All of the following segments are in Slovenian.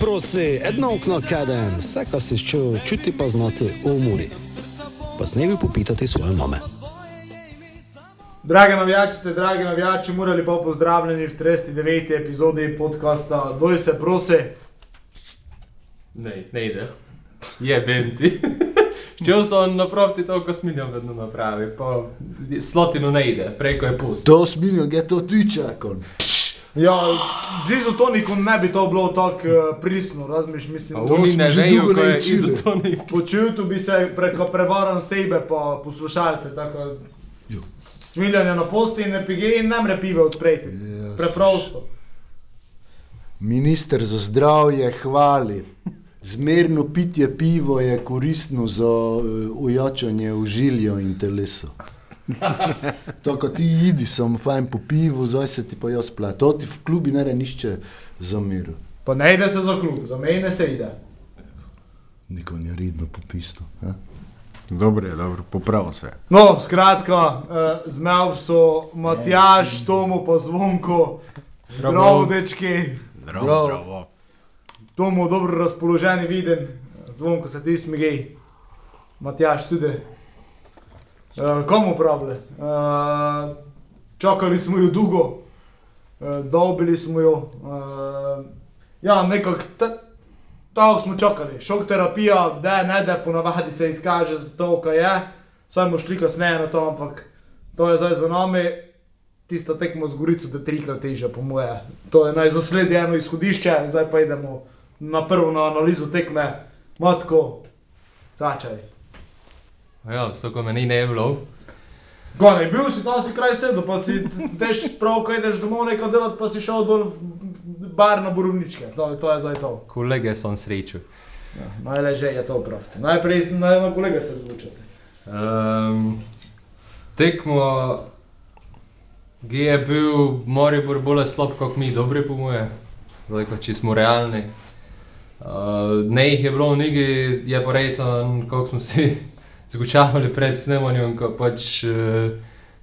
Prosi, edno okno kaden, vse, kar si čutil, čuti pa znati v muri. Pa snevi popitati svoje mame. Drage navijačice, dragi navijači, morali pa pozdravljeni v 39. epizodi podcasta Doj se prosi. Ne, ne ide. Je benti. Šel sem naproti to, ko smiljam vedno napravi, pa slotino ne ide, preko je pust. To smiljo, je to ti čakon. Ja, z izotonikom ne bi to bilo tako uh, prisno, razmiš, mislim. To oni ne že vejo, ko je izotonik. Počutil bi se preko prevaran sebe pa poslušalce, tako smiljanje na posti in epige in ne mre pive odpreti. Yes. Preprosto. Minister za zdravje hvali. Zmerno pitje pivo je koristno za uh, ujačanje užilja in telesa. To, ko ti idi, sem fajn po pivu, zdaj se ti pa jaz plati. To ti v klubi ne nišče zamiru. Pa ne ide se za klub, za mene se ide. Nikoli ni redno popisno. a? Dobro je, dobro, popravi se. No, skratka, uh, zmev so Matjaš, Tomo pa Zvonko, zdravo dečki, Zdravo, Zdravo. Tomo dobro razpoloženi viden, Zvonko se ti smigej, Matjaš tudi. Uh, komu pravile? Uh, čakali smo jo dolgo, uh, dobili smo jo. Uh, ja, nekako ta- tako smo čakali. Šok terapija, da ne da, ponavadi se izkaže za to, kar je. Saj bomo šli kasneje na to, ampak to je zdaj za nami. Tista tekmo z Gorico, da je trikrat težja, po moje. To je naj zasledi eno izhodišče, zdaj pa idemo na prvo na analizo tekme. Matko, začaj. Ja, s tako me ni ne bilo. Gone, bil si tam si kraj sedel, pa si tež prav, ko ideš domov nekaj delati, pa si šel dol v v bar na borovničke. To, to je zdaj to. Kolege sem srečal. Ja, Najleže je to prosto. Najprej naj na kolega se zvučate. Um, tekmo, ki je bil Moribor bolj slab kot mi, dobri po moje, zdaj pa če smo realni. Uh, ne jih je bilo nigi, je pa res, kako smo si zgučavali pred snemanjem, ko pač uh,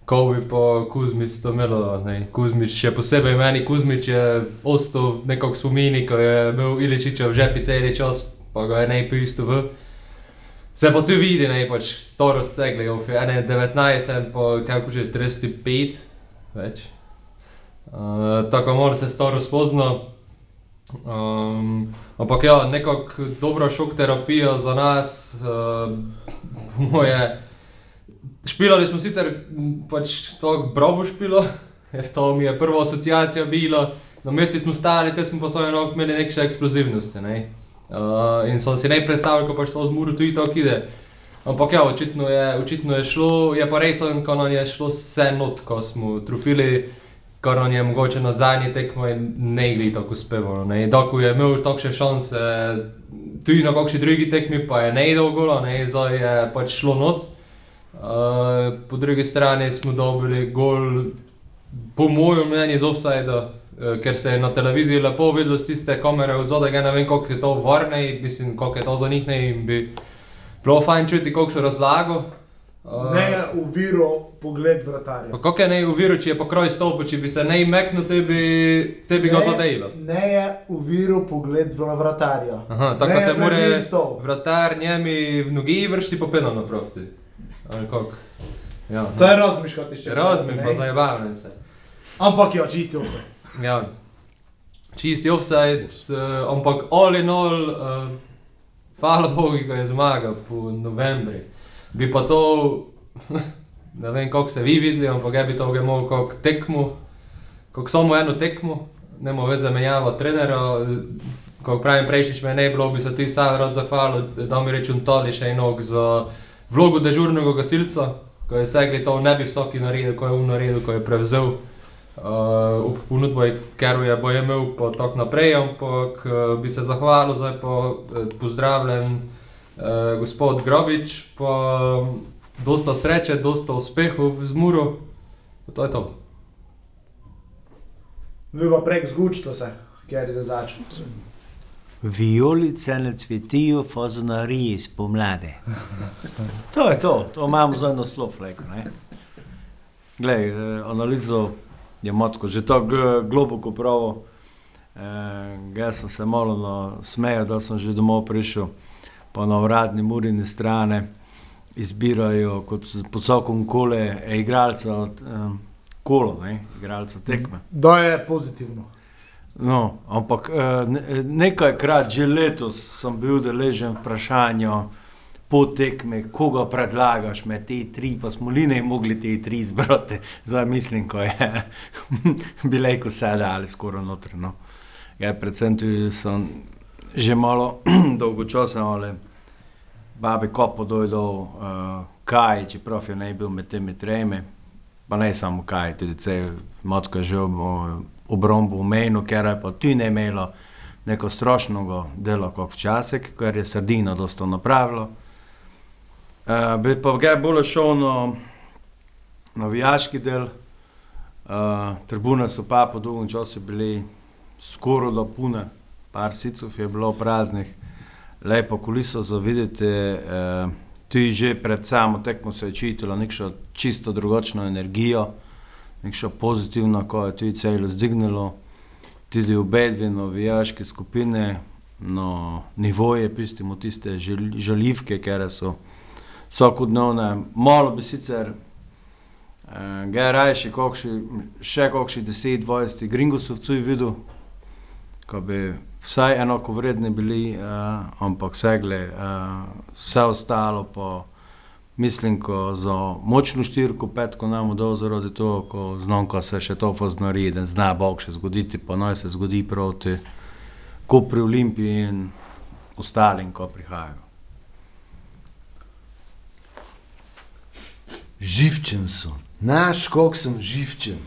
Kovi pa Kuzmič to imelo. ne. Kuzmič, še posebej meni Kuzmič je ostal nekako spomini, ko je bil Iličičev v žepi cel čas, pa ga je najprej isto v. Se pa tu vidi, ne pač starost segle, v 19, pa kako že 35 več. Uh, tako mora se starost pozna. Um, ampak ja, nekako dobra šok terapija za nas, uh, moje. Špilali smo sicer pač to bravo špilo, ker to mi je prva asociacija bila. Na mestu smo stali, te smo pa svoje rok imeli neke eksplozivnosti. Ne? Uh, in sem si ne predstavljal, kako pač to z muru tudi tako ide. Ampak ja, očitno je, očitno je šlo, je pa res, ko nam je šlo vse not, ko smo trofili, kar nam je mogoče na zadnji tekmo in ne gli tako uspevalo. Doko je imel takšne šanse, tudi na kakšni drugi tekmi pa je ne idel golo, ne, zdaj je pač šlo not. Uh, po drugi strani smo dobili gol, po mojem mnenju, iz offsajda, uh, ker se je na televiziji lepo videlo z tiste kamere od zadaj, ne vem, koliko je to varne, mislim, koliko je to za njih ne in bi bilo fajn čuti, koliko so razlago. Uh, Ne uviro pogled vratarja. Pa kako je ne uviro, če je pokroj stolpa, če bi se ne meknil, te bi, te bi ga Ne- zadejalo. Ne je uviro pogled vratarja. Aha, tako se mora vratar njemi v nogi vršiti po peno naproti. Ali kako? Ja, Saj razmišljati še. Razumem, ne? pa zabavnem se. Ampak ja, čisti vse. Ja. Čisti offside, uh, ampak all in all, uh, hvala Bogu, ko je zmagal po novembri. Bi pa to, ne vem, kako se vi videli, ampak jaz bi to imel kot tekmo, kot samo eno tekmo, ne morem več zamenjava trenera. Ko pravim, prejšič me ne bilo, bi se ti sam rad zahvalil, da mi rečem toli še enog za vlogo dežurnega gasilca, ko je segli to, ne bi vsaki naredil, ko je um naredil, ko je prevzel. Uh, ob ponudbo, ker je bo imel pa tako naprej, ampak uh, bi se zahvalil, zdaj pa uh, pozdravljen uh, gospod Grobič, pa dosta sreče, dosta uspehov z Muro, to je to. Vi pa prek zgučite se, ker je začne. Vijolice ne cvetijo, fazonariji spomladi. To je to, to imamo za rekel. ne. Glej, eh, analizo je matko že tako eh, globoko pravo. Uh, jaz sem se malo no, smejal, da sem že domov prišel, pa na uradni murini strani izbirajo kot posokom kole, e, igralca um, kolo, ne, igralca tekme. Da je pozitivno. No, ampak uh, ne, nekajkrat že letos sem bil deležen vprašanja po tekmi, koga predlagaš med te tri, pa smo li ne mogli te tri izbrati, za mislim, ko je bile, ko se da ali skoraj notrno. No. Ja, predvsem tudi sem že malo dolgočasen, ali babi kopo dojdol, uh, kaj, čeprav je ne bil med temi tremi, pa ne samo kaj, tudi cel motko že ob, obrombo v menu, ker je pa tudi ne imelo neko strošnogo delo kot včasih, ker je sardina dosto napravilo. Uh, bi pa ga bolj šel na navijaški del, uh, tribune so pa po dolgem času bili skoraj do pune, par sicov je bilo praznih lepo kuliso za videti. Eh, tudi že pred samo tekmo se je čutilo neko čisto drugačno energijo, neko pozitivno, ko je tudi celo zdignilo. Tudi obe dve novijaške skupine, no, nivoje, pustimo tiste žalivke, ker so vsakodnevne. Malo bi sicer, eh, ga je raje še kakšni 10-20 gringosovcev videl, ko bi vsaj enako vredni bili, uh, ampak segle, uh, vse ostalo pa mislim, ko za močno štirko, petko nam dol zaradi to, ko znam, ko se še to poznori, da zna Bog še zgoditi, pa naj se zgodi proti Kopri Olimpiji in ostalim, ko prihajajo. Živčen so, naš, koliko sem živčen.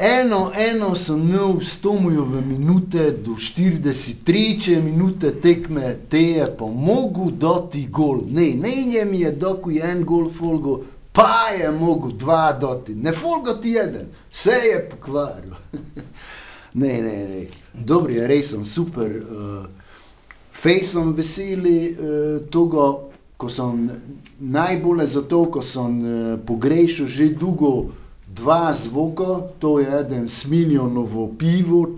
Eno, eno sem imel 100 minute do 43 minute tekme, te je pa mogel dati gol. Ne, ne, njem je doku en gol folgo, pa je mogel dva dati. Ne folgo ti jeden, vse je pokvaril. ne, ne, ne. Dobro je, res sem super. Uh, Fej sem veseli uh, toga, ko sem najbolje zato, ko sem uh, pogrešal že dolgo dva zvoka, to je en smiljonovo pivo,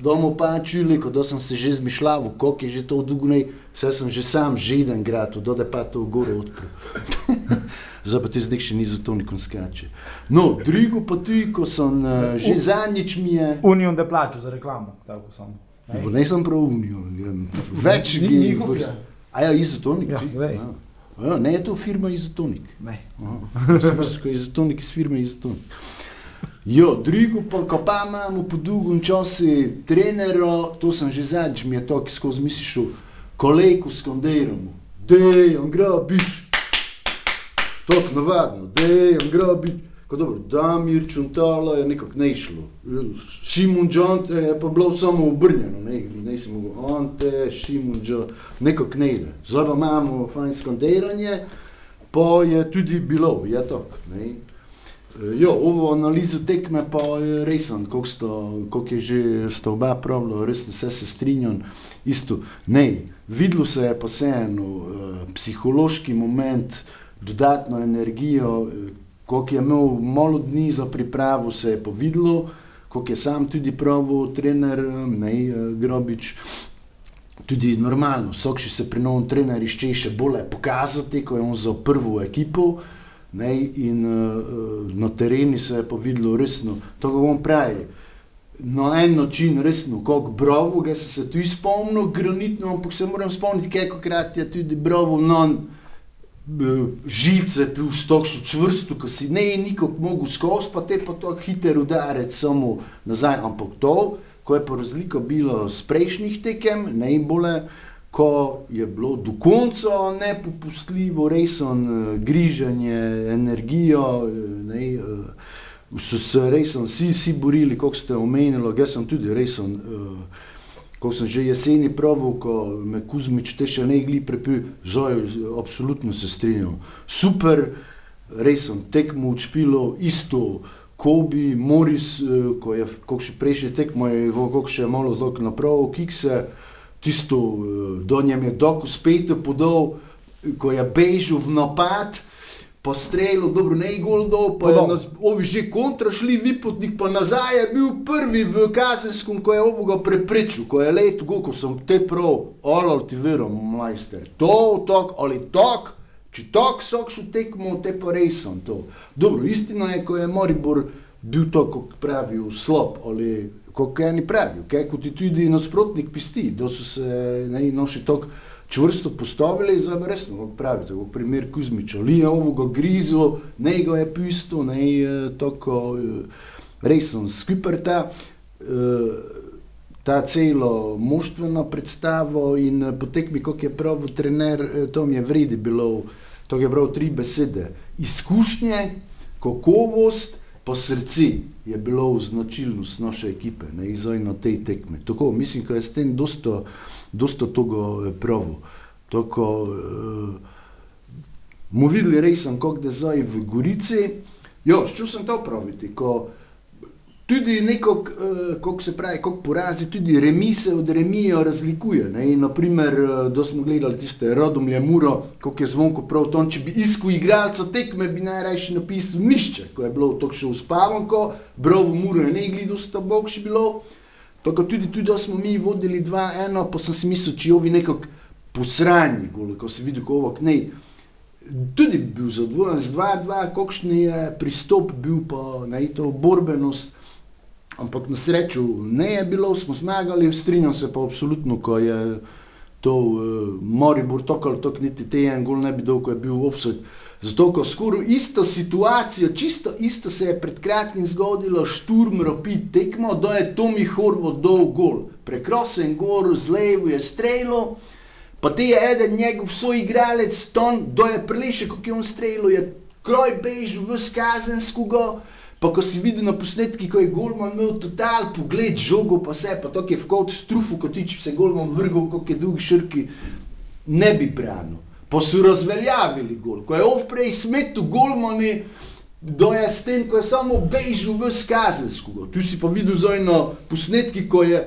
domo pa čuli, kot da sem se že zmišljal, koliko je že to dugne, vse sem že sam židen grad, da da pa to gore odprl. Zdaj pa ti zdaj še ni za to nikom skače. No, drugo pa tudi, ko sem uh, že zadnjič mi je... Union da plaču za reklamo, tako sem. Ne, ne sem prav Union, več ni njihov. A ja, izotonik? Ja, Ja, ne je to firma Izotonik. Ne. Izotonik iz firme Izotonik. Jo, drugo pa, ko pa imamo po dolgem času trenero, to sem že zadnjič mi je to, ki skozi misliš, kolegu s konderom. Dej, on grabiš. Tok navadno, dej, on grabiš. Ko dobro, Damir Čuntala je nekako ne išlo. Šimun Džante je pa bilo samo obrnjeno, ne, ne si mogel Ante, Šimun Džante, nekako ne ide. Zdaj pa imamo fajn skonderanje, pa je tudi bilo, je ne. Jo, ovo analizo tekme pa je resen, koliko je že sta oba pravila, resno vse se strinjam, isto, ne, videlo se je pa vseeno, uh, psihološki moment, dodatno energijo, Koliko je imel malo dni za pripravo, se je povedalo, koliko je sam tudi pravil, trener ne, Grobič. Tudi normalno, vsak še se pri novem trenerju išče še bolje pokazati, ko je on za prvo ekipo. Ne, in uh, na terenu se je povedalo resno, to ga bom pravi. Na en način resno, kot brovo, ga se tudi spomnil, granitno, ampak se moram spomniti, kako krat je tudi brovo non živce, pil stokšno čvrsto, ko si ne nikog mogel skozi, pa te pa to hiter udarec samo nazaj, ampak to, ko je pa razlika bilo s prejšnjih tekem, najbolje, ko je bilo do konca nepopustljivo, resen griženje, energijo, ne, so se resen vsi, vsi borili, kot ste omenili, jaz sem tudi resen, uh, ko sem že jeseni pravil, ko me Kuzmič te še ne igli prepil, zoj, absolutno se strinjam. Super, res sem tekmo učpilo, isto, Kobi, Moris, eh, ko je, ko še prejšnji tekmo je, ko še malo dok napravil, kikse, tisto, eh, do njem je dok uspete podal, ko je bežal v napad, pa strelil, dobro, ne gol dol, pa je nas, ovi že kontra šli, vipotnik pa nazaj je bil prvi v Kazenskom, ko je ovoga preprečil, ko je let go, ko sem te prav, olal ti verom, majster, to, tok, ali tok, če tok sok šel tekmo, te pa res sem to. Dobro, istina je, ko je Moribor bil to, kot pravijo, slab, ali kot eni pravijo, kaj kot ti tudi nasprotnik pisti, da so se ne, no, še tako čvrsto postavili, pa resno, kot pravite, kot primer Kuzmiča, ali je ovoga grizo, ne ga je pisto, ne je tako eh, resno skupaj ta. eh, Ta celo moštveno predstavo in eh, potek mi, kako je prav trener, eh, to mi je vredi bilo, to je prav tri besede. Izkušnje, kakovost, pa srce je bilo značilnost naše ekipe, ne izojno te tekme. Tako, mislim, da je s tem dosta, dosta toga eh, pravo. Tako, uh, mu videli resem, kako da zdaj v Gorici. Jo, što sem to praviti, ko tudi neko, uh, kako se pravi, kako porazi, tudi remise od remijo razlikuje. Ne? In, naprimer, da smo gledali tiste Rodomlje Muro, kako je zvonko prav to, če bi iskal igralca tekme, bi najrajši napisal nišče, ko je bilo to še uspavanko, brovo Muro je ne gledal, sta bog še bilo. Tako tudi, tudi da smo mi vodili 2-1, pa sem si mislil, če ovi nekako posranji, goli, ko si videl, kako ne. Tudi bi bil zadovoljen z 2-2, kakšen je pristop bil pa na to borbenost. Ampak na srečo ne je bilo, smo zmagali, strinjam se pa absolutno, ko je to uh, Moribor tako ali tako niti te en gol ne bi dal, ko je bil offset. Zato, ko skoraj isto situacijo, čisto isto se je pred kratkim zgodilo, šturm ropi tekmo, da je Tomi Horvo dol gol. Prekrosen gor, z levo je strelo, pa te je eden njegov soigralec, Ton, da je priliše, kako je on strelo, je kroj bežal v skazenskoga. Pa ko si videl na posnetki, ko je Golman imel total pogled, žogo pa vse, pa to je v kot strufu, kot ti, če bi se Golman vrgel, kot je dolgi širki, ne bi branil. Pa so razveljavili gol. Ko je ovprej smetu Golmani, da je s tem, ko je samo bežal v skazensko. Tu si pa videl zojno posnetki, ko je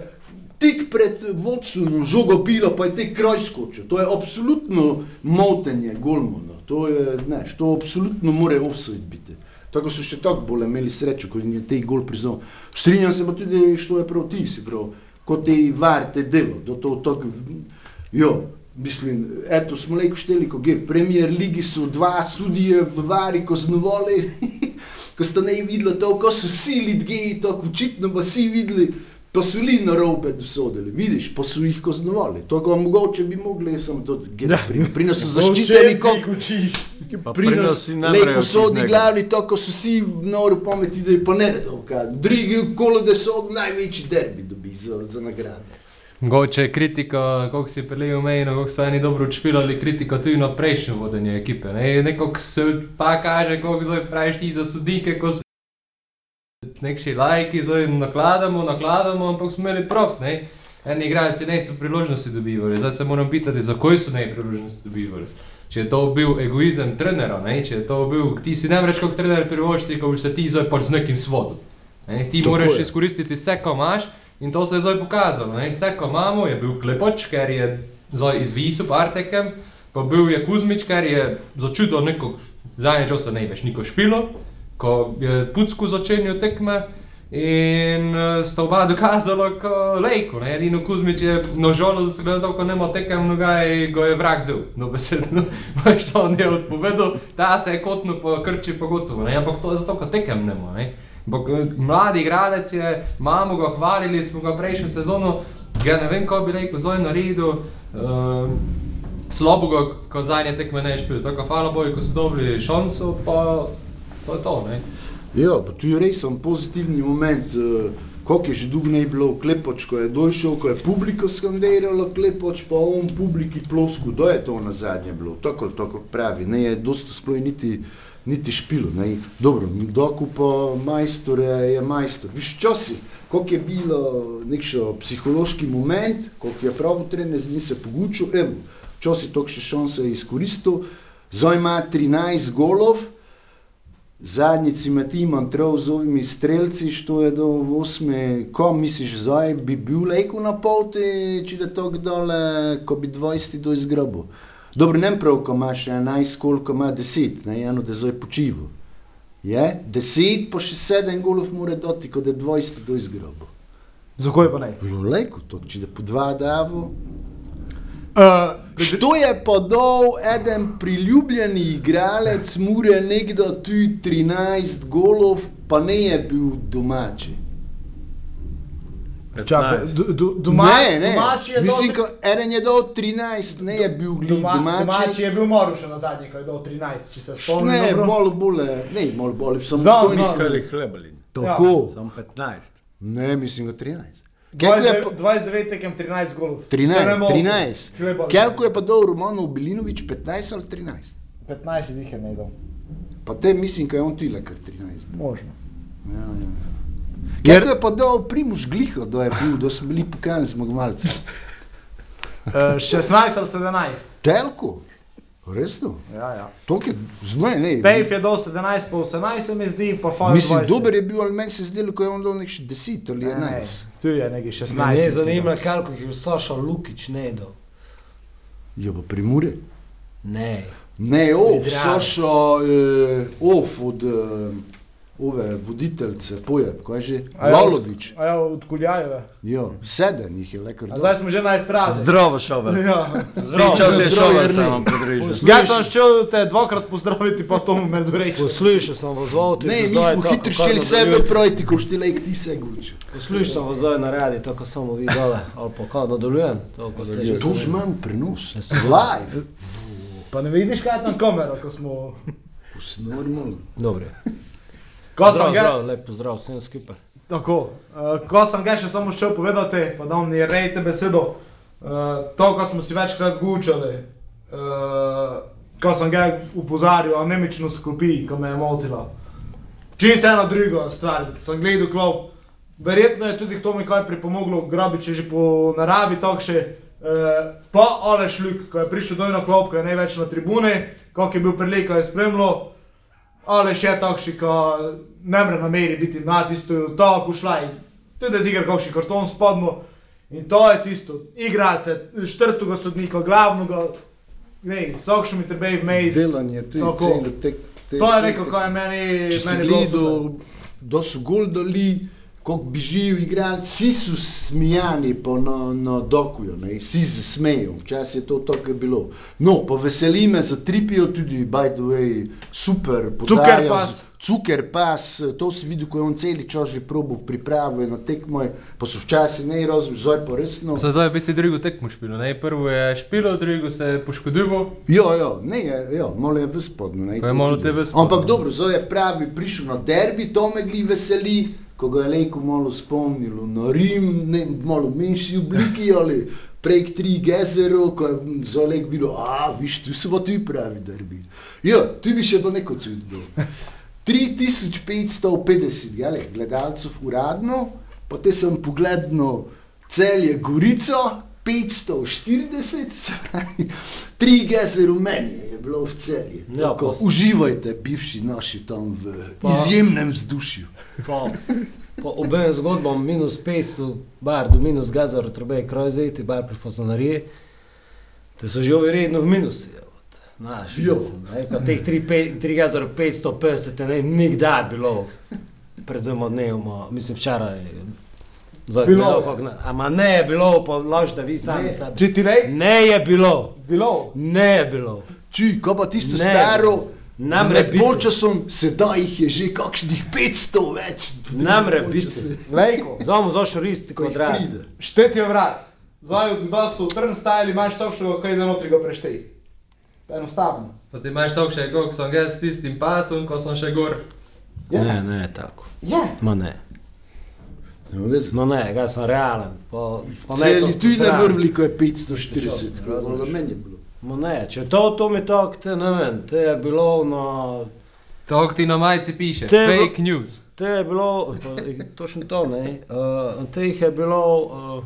tik pred vodstvom žogo bilo, pa je te kroj skočil. To je absolutno motenje Golmana. To je, ne, to absolutno more offside biti. Tako so še tako bolj imeli srečo, ko jim je te gol priznal. Strinjam se pa tudi, što je prav ti, si prav, kot te varte delo, da to tako, jo, mislim, eto, smo lejko šteli, ko je v premier ligi so dva sudije v vari, ko znovali, ko sta ne videla to, ko so vsi lidgeji, tako očitno pa vsi videli, pa so li na robe dosodili, vidiš, pa so jih kaznovali. Tako mogoče bi mogli, samo to, ja. pri, pri nas so zaščiteni, kot Pa pri nas, si ne lejko morejo sodi čutnega. glavni, to, ko so vsi nori pameti, da je pa ne da dolga. Drugi kolo, da so največji derbi dobi za, za nagrade. Mogoče kritika, kako si prelejal mejno, kako so eni dobro učpilali kritiko tudi na prejšnjo vodenje ekipe. Ne? Nekako se pa kaže, kako zdaj praviš ti za sodnike, ko so nekši lajki, zdaj nakladamo, nakladamo, ampak smo imeli prav. Ne? Eni igralci ne so priložnosti dobivali, zdaj se moram pitati, zakaj so ne priložnosti dobivali. Če je to bil egoizem trenera, ne? če je to bil, ti si ne več kot trener privošči, ko se ti zdaj pač z nekim svodom. Ne? Ti Tako moraš je. izkoristiti vse, ko imaš, in to se je zdaj pokazalo. Ne? Vse, ko imamo, je bil Klepoč, ker je zdaj izvisel partekem, pa bil je Kuzmič, ker je začutil neko zadnje časa ne več niko špilo, ko je Pucku začenjal tekme. In uh, sta oba dokazala, ko lejko, ne, edino Kuzmič je nožolo, da se gleda to, ko nema tekem nogaj, go je vrag zel, no besedno, veš to on je odpovedal, ta se je kotno po krči pogotovo, ne, ampak to je zato, ko tekem ne. Eh, mladi igralec je, imamo ga, hvalili smo ga prejšnjo sezono, ga ne vem, ko bi rekel, zoj naredil, uh, slabo ga, kot zadnje tekme ne špil, tako hvala boju, ko so dobili šanso, pa to je to, ne. Ja, pa tu je res pozitivni moment, uh, koliko je že dolgo ne bilo klepoč, ko je došel, ko je publika skandirala klepoč, pa on publiki plosku, da je to na zadnje bilo, tako ali tako pravi, ne je dosta sploh niti, niti špilo, dobro, doku pa majstor je, majstor, viš časi, koliko je bilo nekšo psihološki moment, koliko je prav trener z njim se pogučil, evo, časi toliko še šanse je izkoristil, zdaj ima 13 golov, Zadnjici Matij Montrov z ovimi strelci, što je do osme, ko misliš zdaj, bi bil lejko na poti, če da to dole, ko bi 20 do izgrobu. Dobro, ne prav, ko imaš 11, koliko ima 10, ne, eno, da zdaj počivo. Je, 10, pa še 7 golov mora doti, kot je 20 do izgrobo. Zakaj pa ne? Bilo lejko, to, če da po dva davo. Uh, Što je podal eden priljubljeni igralec, mure nekdo tu 13 golov, pa ne je bil domači. Čakaj, 15. do, do, doma, ne, ne. domači je Mislim, ko eden je dal 13, ne je bil glih doma, domači. domači je bil moral še na zadnji, ko je dal 13, če se spomnim. Ne, bolj, ne, malo bolj, Znam, samostojni. znam. Iskali hlebelin. Tako. Sam 15. Ne, mislim, da 13. Kako je pa, 29 tekem 13 golov. Se ne 13, motim. 13. Hleba- Koliko je pa dal Romanov Bilinovič, 15 ali 13? 15 jih je ne dal. Pa te mislim, da je on tudi kar 13. Možno. Ja, ja. Koliko je pa dal Primož Gliho, da je bil, da smo bili pokani zmagovalci? Uh, 16 ali 17. Telko? Resno? Ja, ja. To je znoj, ne. Pejf je dal 17, pa 18 se mi zdi, pa Fajn. Mislim, dober je bil, ali meni se zdelo, ko je on dal nek 10 ali Ne, 11. ne, tu je nekaj 16. Me ne mislim. zanima, koliko jih je Saša Lukič ne dal. Ja, pa primure. Ne. Ne, of, Pridravi. Saša, eh, of od eh, ove voditeljce, pojeb, kaj že? A ja, Lalovič. A ja, od Kuljajeve. Ja, sedem jih je lekar. A zdaj smo že na estradi. Zdravo, šovel. Ja. Zdravo, čas je Zdravo, šovel, Jernej. sem vam podrežil. Jaz sem šel te dvakrat pozdraviti, pa to mu me doreče. Poslušal sem vas v avtu. Ne, mi smo hitro kar šli sebe projti, ko štilej ti se guči. Poslušal sem vas zdaj na radi, tako samo vi dole, ali pa kaj nadaljujem. To pa se že To že imam prenos. Ja, Live. Pa ne vidiš, kaj je tam kamera, ko smo... Normalno. Dobro. Ko sem ga... zdrav, lep pozdrav vsem skupaj. Tako, uh, ko sem ga še samo šel povedati, pa da ne rejte besedo, uh, to, ko smo si večkrat gučali, uh, ko sem ga upozoril, a nemično sklopi, ko me je motila. Čisto ena druga stvar, sem gledal klop. Verjetno je tudi to mi kaj pripomoglo, grabič je že po naravi takše. Uh, pa Aleš Luk, ko je prišel dol na klop, ko je največ na tribuni, kako je bil prelej, ko je spremljal. Ali še takšni, ki ne more na meri biti na tisto, tako šlaj. Tudi z igr, kakšen karton spadno. In to je tisto, igralce, štrtuga sodnika, glavnega, ne, sakšo mi tebe v mejs. Delanje, to je celo tek. te- To je cel tek- kar je meni, meni bilo super. gledal, da so gol dali, kako bežijo igralci, vsi so smijani po na, na dokuju, ne, vsi se smejijo, včasih je to tako je bilo. No, pa veseli me za tripijo tudi, by the way, super podaja. Cukerpas. Cukerpas, to si videl, ko je on celi čas že probal v pripravi na tekmo, pa so včasih ne razumeli, zdaj pa resno. Zdaj, zdaj bi si drugo tekmo špilo. Ne? Prvo je špilo, drugo se je poškodoval. Ja, ja, ne, ja, malo je Pa je to malo te ves spodnje. Ampak dobro, zdaj je pravi, prišel na derbi, to me gli veseli, ko ga je Lejko malo spomnilo na Rim, ne, malo v manjši obliki ali prek tri gezero, ko je za Lejk bilo, a, viš, tu se bo tu pravi derbi. Ja, tu bi še pa neko cudil. 3550 gale, gledalcev uradno, potem sem pogledal celje Gorico, 540, se pravi, tri geze rumeni je bilo v celji. Ja, Tako, pa uživajte, bivši naši tam v Pa- izjemnem vzdušju. Po, po obem zgodbam minus 500, bar do minus gazar, treba je kraj zajeti, bar pri fazanariji, te so že verjetno v minusu. Znaš, mislim, ne, pa teh 3 gazar 550 te ne nikdar bilo pred dvema dnevoma, mislim včeraj. Zdaj, Bilo bilo, je. ne, ama ne je bilo, pa lažite vi sami Ne. sebi. Če ti rej, Ne je bilo, bilo. ne je bilo. Čuj, ko pa tisto Ne. staro, Namre biti. polčasom, sedaj jih je že kakšnih 500 več. Namre biti. Lejko, Zamo zašel risti Ko pride. šteti je vrat. Zdaj, od v trn stajali, imaš sakšo, kaj da notri ga preštej. Enostavno. Pa ti imaš tako še, kot sem jaz s tistim pasom, ko sem še gor. Ja. Ne, ne, tako. Je. Ma ne. No ne, jaz sem realen. Pa, pa ne Celi sem tu ne sposoben. vrvli, ko je 540, Razumeš. bilo meni je bilo. Ma ne, če to, to mi tako, te ne vem, te je bilo na... To ti na majici piše, Te fake news. Te je bilo, pa, točno to, ne, uh, te jih je bilo, uh,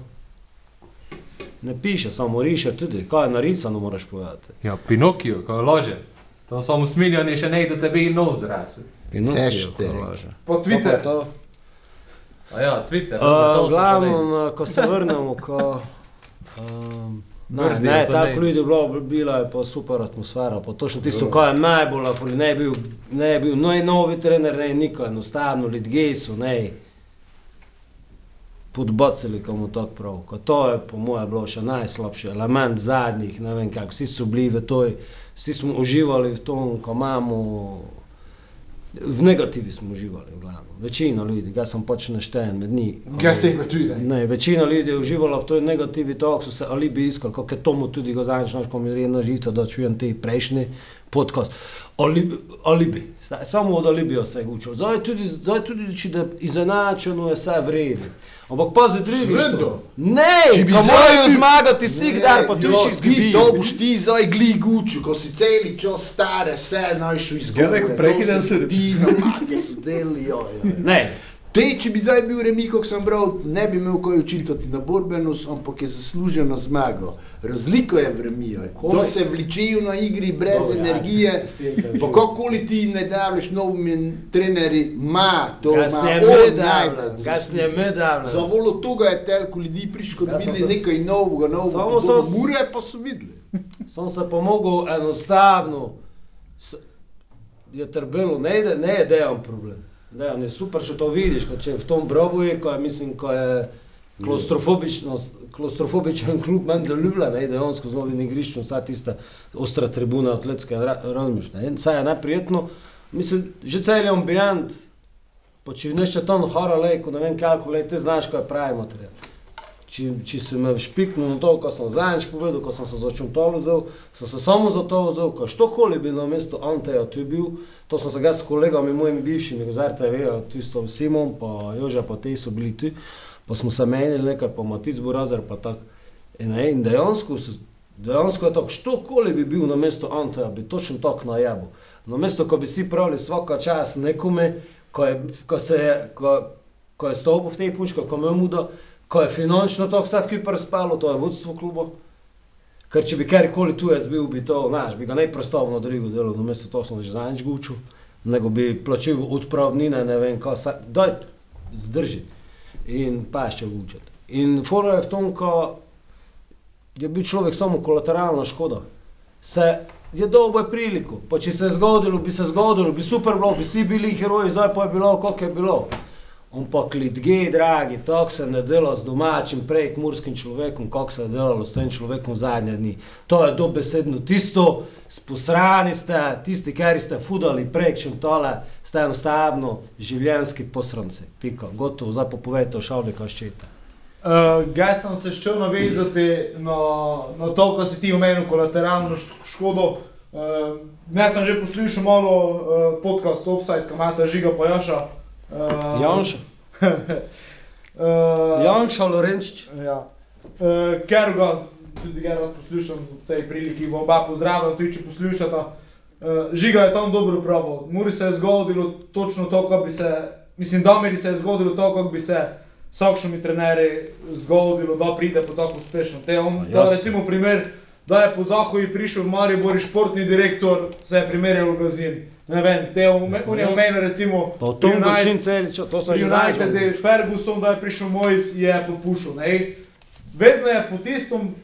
ne piše, samo riše tudi, kaj je narisano, moraš povedati. Ja, Pinokio, ko lože. To samo smiljani še ne do tebe in nos zrasel. Pinokio, Hashtag. ko laže. Po To pa Twitter. to. A ja, Twitter. Uh, glavno, ko se vrnemo, ko, um, Ne, ne, tako ne. ljudi je bilo, bila je pa super atmosfera, pa točno tisto, kar je najbolj, afoli, ne je bil, ne je bil, no je novi trener, ne je niko, enostavno, ljudje so, ne, podbacili, komu tako prav, ko to je po moje bilo še najslabši element zadnjih, ne vem kako, vsi so bili v toj, vsi smo uživali v tom, ko imamo, v negativi smo uživali, v glavnem, večina ljudi, ga sem pač naštejen med njih. Ga sebe tudi, ne. Večina ljudi je uživala v toj negativi tok, so se alibi iskali, kako je tomu tudi ga zadnjič, naš, ko mi je na živce, da čujem te prejšnji podcast. Alibi, alibi. Samo od alibija se je učil. Zdaj tudi, zdaj tudi, če da izenačeno je vse vredno. Ampak pazi drugi. Seveda. što. Ne, Če bi ti- zmagati vsi dan, pa ti, zgubijo. To boš ti zdaj gli gučil, ko si celi čas stare, vse znaš izgubiti. Gledaj, ko prekidam se- Ti napake so deli, jo, jo. Ne, Te, če bi zdaj bil remi, kot sem bral, ne bi imel kaj učitati na borbenost, ampak je zasluženo zmago. Razlika je v remiju. Kdo se vličijo na igri brez Dobro, ja, energije, pa živim. kakoli ti ne daviš novim trenerji, ima to, ima davljam. Za volo toga je toliko ljudi prišlo, Ja, da se- nekaj novega, Samo novega, sem novega s- mure pa so videli. Sem se pomogel enostavno, s, je trbelo, ne, je- ne je dejan problem. Dejan je super, če to vidiš, ko če je v tom brobu, ko je, mislim, ko je klaustrofobičen klub meni deluje, ne, dejansko z novim igriščem, vsa tista ostra tribuna atletske, ra- razumeš, ne, in saj je neprijetno, mislim, že cel je ambient, pa če nešče ton hora lejko, ne vem kako, lej, te znaš, ko je pravi material. Če, če si me špiknil na to, ko sem zadnjič povedal, ko sem se začel to vzel, sem se samo za to vzel, ko što koli bi na mestu Anteja tu bil, to sem se ga s kolegami, mojimi bivšimi, z RTV, tisto Simon, pa Joža, pa te so bili tu, pa smo se menili nekaj, pa Matic Burazer, pa tako. In, ne, in dejansko, so- dejansko je tako, što koli bi bil na mestu Anteja, bi točno tako najabil. Na mesto, ko bi si pravili svaka čas nekome, ko je, ko se je, ko, ko je stopil v tej puški, ko me je mudo, ko je finančno to vse skupaj spalo, to je vodstvo kluba. Ker če bi karkoli tu jaz bil, bi to, znaš, bi ga najprostavno drugo delo, namesto to sem že zadnjič gučil, nego bi plačil odpravnine, ne vem, kaj se, daj, zdrži. In pa še gučati. In fora je v tom, ko je bil človek samo kolateralna škoda. Se je je priliko, pa če se je zgodilo, bi se zgodilo, bi super bilo, bi vsi bili heroji, zdaj pa je bilo, kako je bilo. Ampak ljudje, dragi, tako se ne dela z domačim, prej murskim človekom, kako se je delalo s tem človekom zadnje dni. To je dobesedno tisto, sposrani ste, tisti, ki ste fudali prek čem tole, ste enostavno življenjski posranci. Pika, gotovo, zdaj pa povejte o šavnika ščeta. Uh, Jaz sem se šel navezati na, na to, kar si ti omenil, kolateralno šk- škodo. Uh, jaz sem že poslušal malo uh, podcast Offside, ki ima ta žiga pojaša. Uh, Janša, Uh, Janša Lorenčič. Ja. Uh, ker ga tudi ga poslušam v tej priliki, v oba pozdravljam, tudi če poslušata. Uh, žiga je tam dobro pravo. Muri se je zgodilo točno to, kot bi se, mislim, da mi se je zgodilo to, kot bi se sakšnimi trenerji zgodilo, da pride po tako uspešno. Te, on, da, recimo primer, da je po Zahoji prišel v Maribor športni direktor, se je primerjal v Gazin. Ne vem, te on je omenil recimo Pa v tom pri United- način celičo, to že United, zadnjič. je Ferguson, da je prišel Mojs, je popušil. Ne? Vedno je po tistom,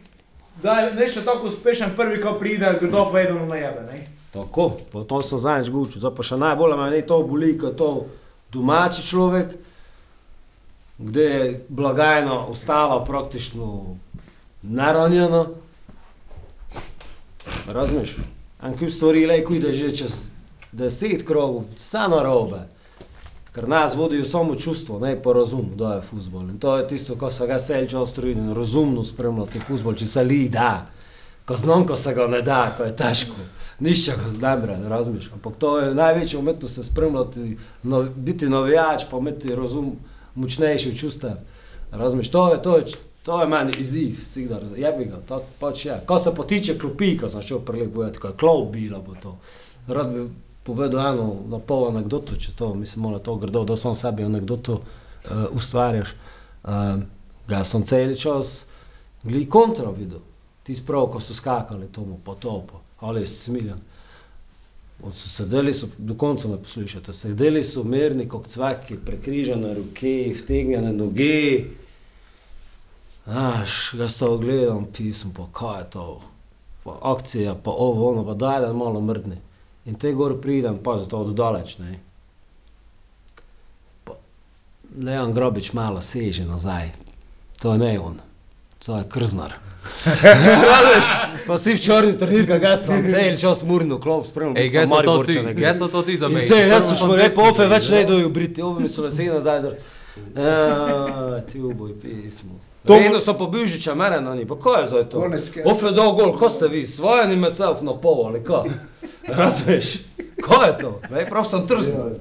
da je nešto tako uspešen, prvi, ko pride, kdo pa vedno najebe. Ne? Tako, pa to sem zadnjič gučil, zdaj pa še najbolj me to boli, kot to domači človek, kde je blagajno ostala praktično naranjena. Razumeš? Anki stvari lejko ide že čez deset krogov, vse narobe. Ker nas vodijo samo čustvo, ne pa razum, da je futbol. In to je tisto, ko se ga selča ostrojiti in razumno spremljati futbol, če se li da. Ko znam, ko se ga ne da, ko je težko. Nišče ga znam, ne razumeš. Ampak to je največja umetnost se spremljati, no, biti navijač, pa imeti razum močnejši od čustev. Razumeš, to je, to je, to je meni izziv, sigda, je bi ga, to pač je. Ko se potiče klopi, ko sem šel prelep povedati, ko je klop bilo, bo to. Bi povedal eno na pol anegdoto, če to, mislim, malo to grdo, da sam sebi anegdoto uh, ustvarjaš. Uh, ga sem cel čas gledal kontra videl. Ti sprav, ko so skakali tomu po topu, ali je smiljen. Od so sedeli, so, do konca me poslušate, sedeli so mirni kot cvaki, prekrižene roke, vtegnjene noge. Znaš, ga sto gledam, pisem, pa kaj je to, pa akcija, pa ovo, ono, pa daj, da malo mrdne. In te gor pridem, pa zato od daleč, ne. Pa Leon Grobič malo seže nazaj, to je ne on, to je krznar. Razumeš? Pa si v črni trenirka, ga sem cel čas murno klop spremljal, Ej, gaj so to ti, gaj so to ti za me. te, jaz sem šel repo, ofe več ne dojo briti, ove mi so veseli nazaj. zar- Ja, ti uboj pismo. To- Vedno so po Bižiča mene na njih, pa ko je zdaj to? Kaj? Ofe dol gol, ko ste vi, svoje ni med self na pol, ali ko? Razumeš? Ko je to? Prav sem trznil.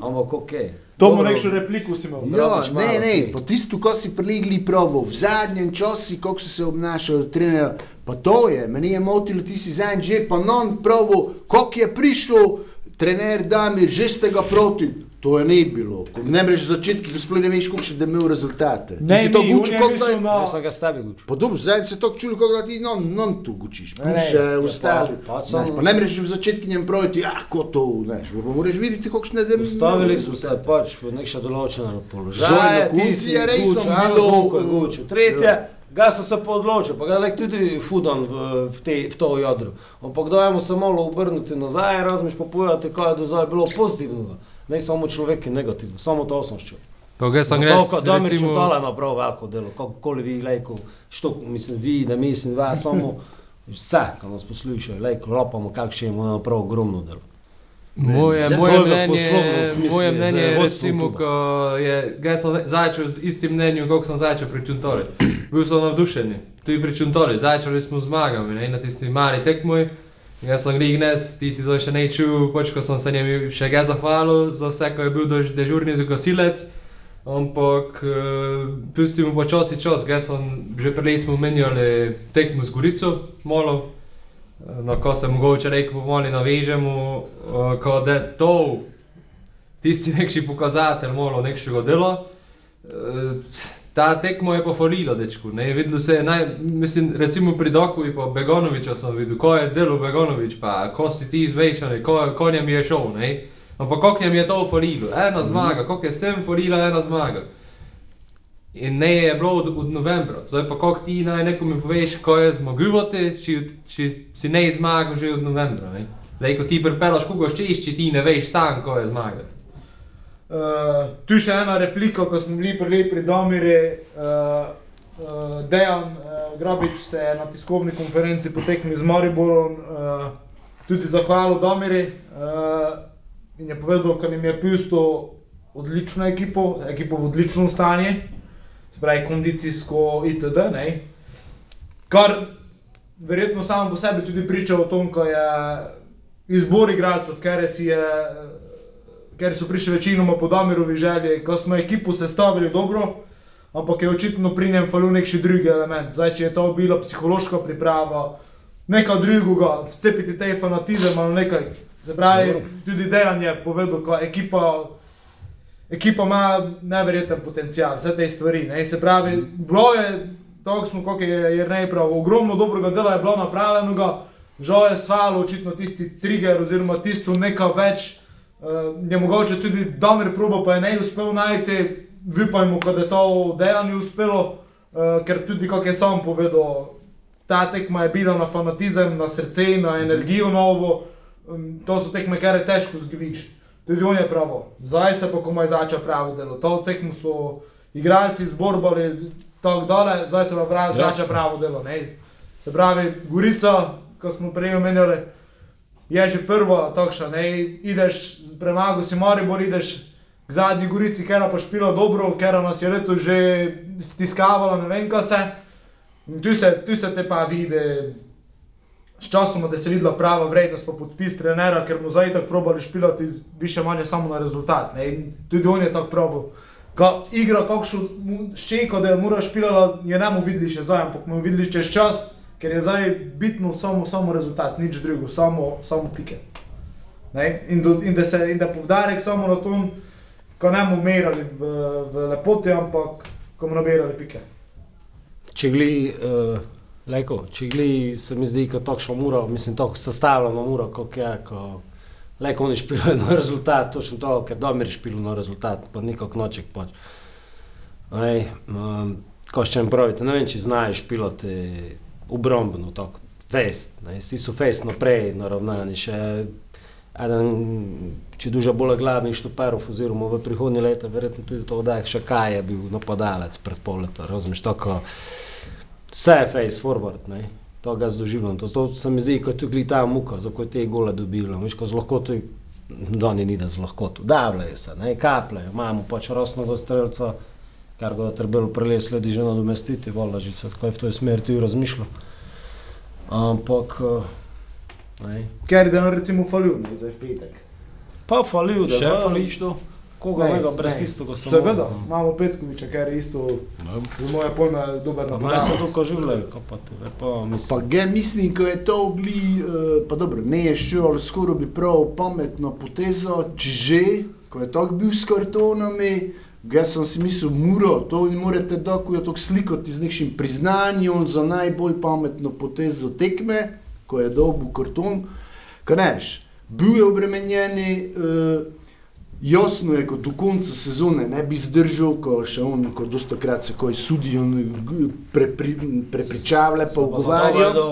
Ampak okej. To mu nekšo repliko si imel. Ja, malo ne, ne, po tisto, ko si prilegli probo, v zadnjem času, kako si se obnašal, trener, pa to je, meni je motilo, ti si zadnji že pa non probo, kako je prišel trener Damir, že ste ga proti. To je ne bilo. Ko ne mreš začetki, ko sploh ne veš, koliko še da imel rezultate. Ti Ne, si to ni, gučil, je kako mislil zdaj. na- Jaz sem ga s tebi gučil. Pa dobro, zdaj se to čuli, kako da ti non, non tu gučiš, Ne, plus ne, še ja, ostali. pa- pa Ne, Pa ne mreš v začetku njem proti, ah, ko to, ne, pa moraš videti, kakšne dem. Stavili smo se pač v nekša določena položaja. Zorno ti Kunci si je res gučil, bilo- je gučil. Tretje, ga sem se pa odločil, pa ga lek tudi fudan v, v, te, v to jadro. Ampak dajmo se malo obrniti nazaj, razmiš pa povedati, kaj je do zdaj bilo pozitivnega. Ne samo človek je negativno, samo to. Ko ga sem Zato, res, ko Damir recimo, Čutala ima prav veliko delo, kakoli vi, lejko, što, mislim, vi, ne mislim, vas, samo vse, ko nas poslušajo, lejko, lopamo, kakšen ima prav ogromno delo. Moje, Ne, moje mnenje, smislu moje je mnenje je recimo, ko je, ga sem začel z istim mnenjem, kot sem začel pri Čuntoli. Bil sem navdušen, tudi pri Čuntoli, začeli smo zmagami, ne, na tisti mali tekmoj. Jaz sem Rignes, ti si zdaj še ne čul, pač ko sem se njemu še ga zahvalil za vse, ko je bil dož, dežurni zagosilec. Ampak uh, pustimo počasi čas, ga sem že prej smo menjali tekmo z Gorico, malo. No, ko se mogoče rekel, pomoli navežemo, uh, ko da to, tisti nekši pokazatelj, malo nekšega dela. Uh, ta tekmo je pa falilo, dečku. Ne, videlo se je, naj, mislim, recimo pri Doku in pa Begonoviča sem videl, ko je delo Begonovič, pa ko si ti izvešal, ko, ko njem je šel, ne. Ampak koliko njem je to falilo, ena zmaga, koliko je sem falila, ena zmaga. In ne je bilo od, od novembra, zdaj pa kako ti naj nekomu poveš, ko je zmaguvati, če, če si ne zmagal že od novembra. Ne? Lej, ko ti pripelaš koga ščeš, če ti ne veš sam, ko je zmagati. Uh, tu še ena replika, ko smo bili pri, pri Domiri. Uh, uh, Dejan uh, Grabič se je na tiskovni konferenci potekmi z Mariborom uh, tudi zahvalil Domiri uh, in je povedal, da jim je pusto odlično ekipo, ekipo v odličnem stanju, se pravi kondicijsko itd. Ne? Kar verjetno samo po sebi tudi priča o tom, ko je izbor igralcev, ker si je ker so prišli večinoma po Damirovi želji, ko smo ekipo sestavili dobro, ampak je očitno pri njem falil nek še drugi element. Zdaj, če je to bila psihološka priprava, nekaj drugega, vcepiti te fanatizem ali nekaj. Se pravi, tudi Dejan je povedal, da ekipa, ekipa ima neverjeten potencial, vse te stvari. Ne? Se pravi, bilo je, tako smo, kot je Jrnej prav, ogromno dobrega dela je bilo napravljenega, žal je svalo očitno tisti trigger oziroma tisto nekaj več, je mogoče tudi Damir proba, pa je ne uspel najti, vipajmo, da je to dejanju uspelo, uh, ker tudi, kako je sam povedal, ta tekma je bila na fanatizem, na srce, na energijo novo, um, to so tekme, kar je težko zgriš. Tudi on je pravo, zdaj se pa komaj zača pravo delo. To tekmo so igralci zborbali tako dole, zdaj se pa pravi, zača pravo delo. Ne? Se pravi, Gorica, ko smo prej omenjali, je že prva takšna, ne, ideš, premagal si Maribor, ideš k zadnji Gorici, ker pa špila dobro, ker nas je leto že stiskavala, ne vem kaj se. In tu se, tu se te pa vidi, s časom, da se je videla prava vrednost, pa podpis trenera, ker mu zdaj tako probali špilati više manje samo na rezultat. Ne, in tudi on je tako probal. Ko igra kakšno ščeko, da je mora špilala, je ne mu videli še zdaj, ampak mu videli čez čas, ker je zdaj bitno samo, samo rezultat, nič drugo, samo, samo pike. Ne? In, do, in, da se, in da povdarek samo na tom, ko ne bomo merali v, v lepoti, ampak ko bomo nabirali pike. Če gli, uh, lejko, če gli, se mi zdi, kot takšno muro, mislim, tako sestavljeno muro, kot je, ko lejko oni špilajo na rezultat, točno to, ker Domir špilo na rezultat, pa nikak noček. Ej, um, ko še pravite, ne vem, če znaš piloti obrambno, tako fest, ne, vsi so fest naprej naravnani, še eden, če duža bolj glavni štoperov, oziroma v prihodnje leta, verjetno tudi to odaj, še kaj je bil napadalec pred pol leta, razumeš, tako, vse je face forward, ne, to ga zdoživljam, to, to se mi zdi, kot tudi ta muka, za ko te gole dobilo, veš, ko z lahkoto, doni ni da z lahkoto, davljajo se, ne, kapljajo, imamo pač rosnogo strelca, kar ga je trebalo prele sledi že nadomestiti, vola že se tako je v toj smeri tudi razmišljal. Ampak, eh, ne, Ker je dan recimo falil, ne, zdaj v petek. pa falil, da Še pa- fališ to? Koga Ne, mega brez ne. tistega samo. Seveda, imamo Petkoviča, ker je isto, v moje pojme, dober Pa meni se napadalec. kaživljajo, kaj pa te, pa Pa mislim. ga mislim, ko je to ogli, uh, pa dobro, ne je šel, ali skoraj bi prav pametno potezo, če že, ko je tako bil s kartonami, ga sem si mislil, muro, to vi morate tako jo tako slikati z nekim priznanjem za najbolj pametno potezo tekme, ko je dobil karton, kaj neš, bil je obremenjeni, uh, Jasno je, ko do konca sezone ne bi zdržal, ko še on, ko dosta krat se koji sudijo, prepri, prepričavlja pa ugovarjajo.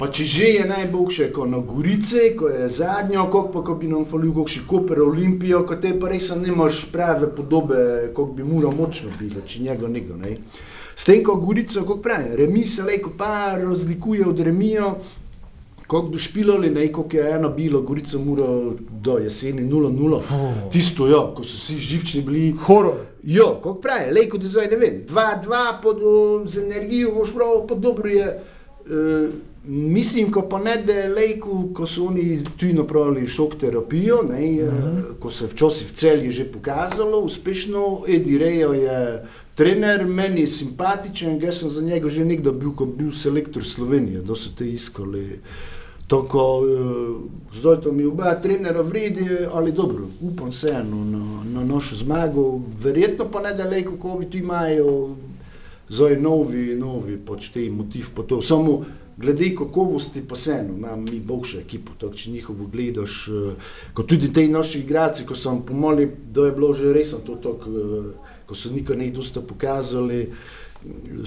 Pa če že je najboljše, ko na Gorice, ko je zadnjo, kako pa ko bi nam falil, kako še Koper Olimpijo, ko te pa res nemaš prave podobe, kako bi mura močno bilo, če njega nekdo ne. S tem, ko Gorico, kako pravi, remi se lejko pa razlikuje od remijo, kako došpilali, ne, kako je eno bilo, Gorica mura do jeseni 0-0, tisto jo, ko so vsi živčni bili, Horor. Jo, kako pravi, lejko da zdaj ne vem, 2-2 pod, o, z energijo, boš prav, pa dobro je. Uh, mislim, ko pa ne da je lejko, ko so oni tuji napravili šok terapijo, ne, uh -huh. ko se včasih v celju že pokazalo, uspešno, Edi Rejo je trener, meni je simpatičen, jaz sem za njega že nekdo bil, ko bil selektor Slovenije, da so te iskali. Tako, uh, zdaj to mi oba trenera vredi, ali dobro, upam vseeno na, na našo zmago, verjetno pa ne da lejko, ko bi tu imajo zdaj novi, novi pač te motiv po to. Samo glede kakovosti pa vseeno, imam mi boljšo ekipo, tako če njihovo gledaš, uh, kot tudi te naši igralci, ko sem pomoli, da je bilo že resno to tako, uh, ko so nikar ne dosta pokazali,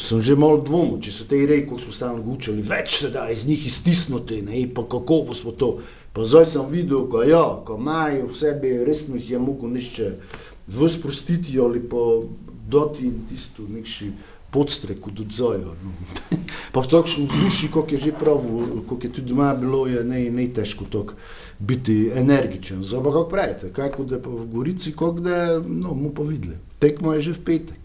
sem že malo dvomil, če so te reji, ko smo stalno gučali, več se da iz njih iztisnuti, ne, pa kako smo to. Pa zdaj sem videl, ko, ja, ko imajo v sebi, resno jih je mogo nišče vzprostiti ali pa dati jim tisto nekši podstrek od odzoja. No. pa v takšnem vzdušju, kot je že prav, kot je tudi doma bilo, je ne, ne težko tako biti energičen. Zdaj pa kako pravite, kako da v Gorici, kako da no, mu pa videli. Tekmo je že v petek.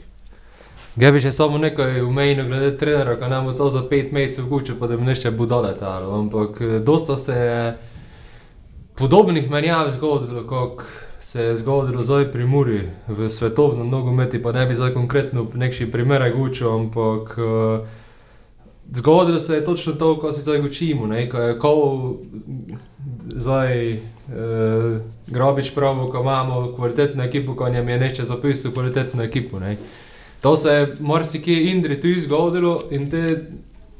Ga bi še samo nekaj umejno glede trenera, ko nam bo to za pet mesecev guče, pa da bi nešte budale talo. Ampak eh, dosta se je podobnih menjav zgodilo, kot se je zgodilo zdaj pri Muri v svetovnem nogometu, pa ne bi zdaj konkretno nekši primer gučil, ampak uh, zgodilo se je točno to, ko si zdaj učimo, ne, ko je kol zdaj uh, grobič pravo, ko imamo kvalitetno ekipo, ko njem je neče zapisal kvalitetno ekipo. Ne. To se je marsikje Indri tu izgodilo in te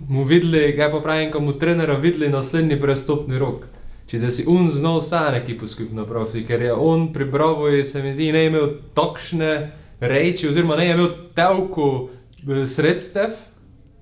mu videli, kaj pa pravim, ko mu trenera videli naslednji prestopni rok. Če da si on znal sam ekipo skupno napraviti, ker je on pri Bravoju, se mi zdi, ne imel takšne reči, oziroma ne imel toliko eh, sredstev,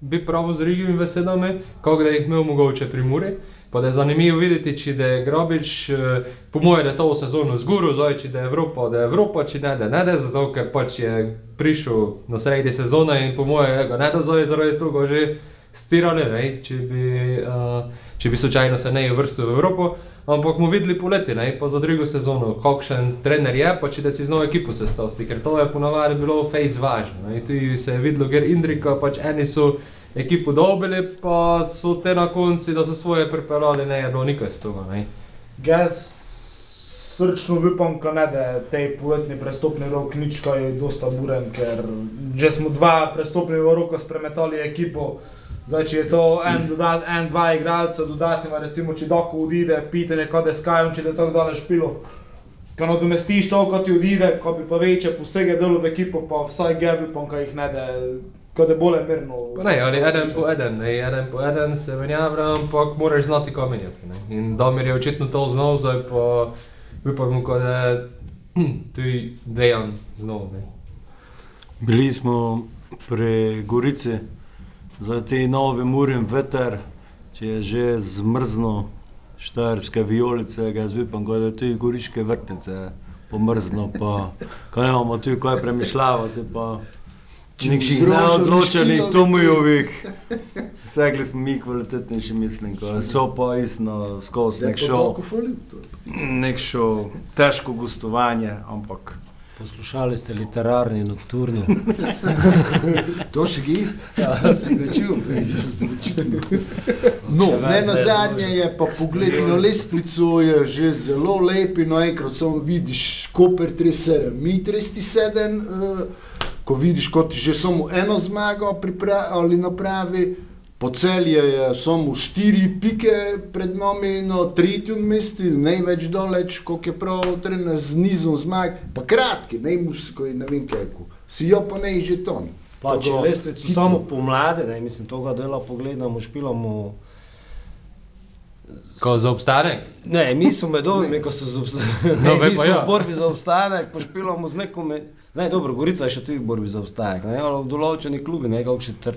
bi prav z drugimi besedami, kot da jih imel mogoče pri Muri. Pa da je zanimivo videti, če da je Grobič, eh, po mojem, da je to sezono zguru, zdaj če da je Evropa, da je Evropa, če ne, da ne, da zato ker pač je prišel na sredi sezone in po mojem, ga ne da zdaj zaradi tega že stirali, ne, če bi, uh, če bi slučajno se ne vrstil v Evropo. Ampak bomo videli poleti, ne, pa za drugo sezono, kakšen trener je, pa če da si z novo ekipo sestaviti, ker to je ponavadi bilo face važno. Ne. Tu se je videlo, ker Indrika, pač eni so ekipo dobili, pa so te na konci, da so svoje pripeljali, ne je bilo nikaj z tega. Ne. Jaz srčno upam, ne da je tej poletni prestopni rok nič kaj dosta buren, ker že smo dva prestopni roka spremetali ekipo. Zdaj, če je to en, dodat, en dva igralca dodatnima, recimo, če doko odide, pitanje, kaj je skajom, če je tako daleč špilo. Ko nadomestiš to, ko ti odide, ko bi pa večje posege delo v ekipo, pa vsaj gevi, pa jih ne da, ko je bolje mirno. Pa ne, ali eden po eden, ne, eden po eden se menjavlja, ampak moraš znati kaj menjati. Ne. In Damir je očitno to znal, zdaj pa upamo, ko da je hm, tudi Dejan znal. Ne. Bili smo pri Gorici, za te nove murim veter, če je že zmrzno, štajerske vijolice, ga vipam, da je tudi goriške vrtnice pomrzno, pa ko ne imamo tu kaj premišljavati, pa nekših neodločenih špilo, Tomujovih. Segli smo mi kvalitetnejši, mislim, ko so pa istno skozi Je nek šov, nek šov, težko gostovanje, ampak Poslušali ste literarni nocturno. To še gi? ja, si ga čul. No, Še ne več na zdaj zadnje je pa pogled na lestvico, je že zelo lep in naenkrat samo vidiš Koper 37, mi 37, uh, ko vidiš, kot že samo eno zmago pripra- ali napravi, po celje je samo štiri pike pred nami na tretjem mestu, največ doleč, koliko je prav trener z nizom zmag, pa kratki, ne musko in ne vem kaj, si jo pa ne že ton. Pa če lestvico samo pomladi, ne, mislim, toga dela pogledamo, špilamo. Ko za obstanek? Ne, mi smo med ovimi, ko so z obstanek. No, No, mi pa smo ja. v borbi za obstanek, pošpilamo z nekom. Ne, dobro, Gorica je še tudi v borbi za obstanek, ne, ali v določeni klubi, ne, kako še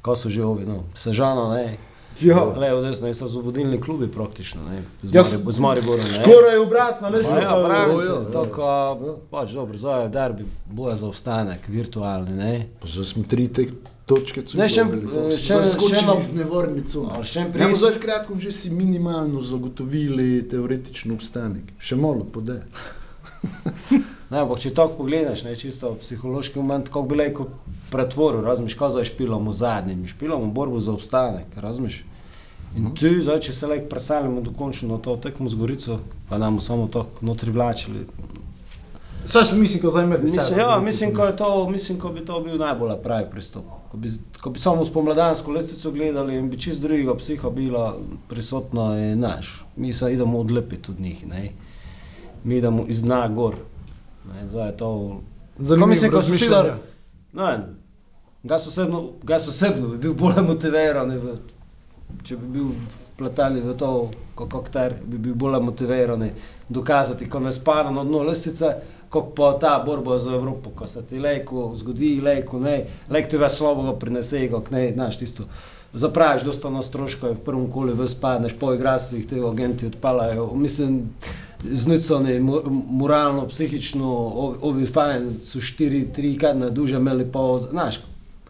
Ko so že ovi, no, Sežano, ne. Ja. Levo, desno, ne, so vodilni klubi praktično, ne, z, Jaz- Marib z Mariborom, ne. Skoraj obratna Pa lestvica. Ja, pravim, ja, ja. tako, pač dobro, zdaj je derbi, boja za obstanek, virtualni, ne. Pa zdaj smo tri te točke celo. Ne, še- dobili, tako smo še- zdaj še skočili eno- iz Ja, primer? bo zdaj v kratkem že si minimalno zagotovili teoretični obstanek. Še malo pode. Ne, ampak če tako pogledaš, ne, čisto psihološki moment, kako bi lahko pretvoril, razumeš, kaj zdaj špilamo zadnjim, špilamo borbo za obstanek, razumeš. In tu, zdaj, če se lahko preselimo dokončno na to tekmo z Gorico, pa nam samo tako notri vlačili. Saj smo mislim, ko zdaj med Mislim, ja, mislim, ko je to, mislim, ko bi to bil najbolj pravi pristop. Ko bi, ko bi samo spomladansko lestvico gledali in bi čist drugega psiha bila prisotna in naš. Mi se idemo odlepiti od njih, ne. Mi idemo iz dna gor. Ne, zdaj je to... Zanimivo Ko mislim, ko so vsi. Ne, gas osebno, gas osebno bi bil bolj motiviran, v, če bi bil vpleten v to, kot akter, bi bil bolj motiviran dokazati, ko ne spada na dno lestvice, kot pa ta borba za Evropo, ko se ti lejko zgodi, lejko ne, lejko ti več slabega prinese, kot ne, znaš tisto. Zapraviš dosta na stroško, v prvem kolu ves padneš, po igralstvih te agenti odpalajo. Mislim, znucani, mo- moralno, psihično, ovi, fajn, so štiri, tri kadne duže imeli pa, znaš,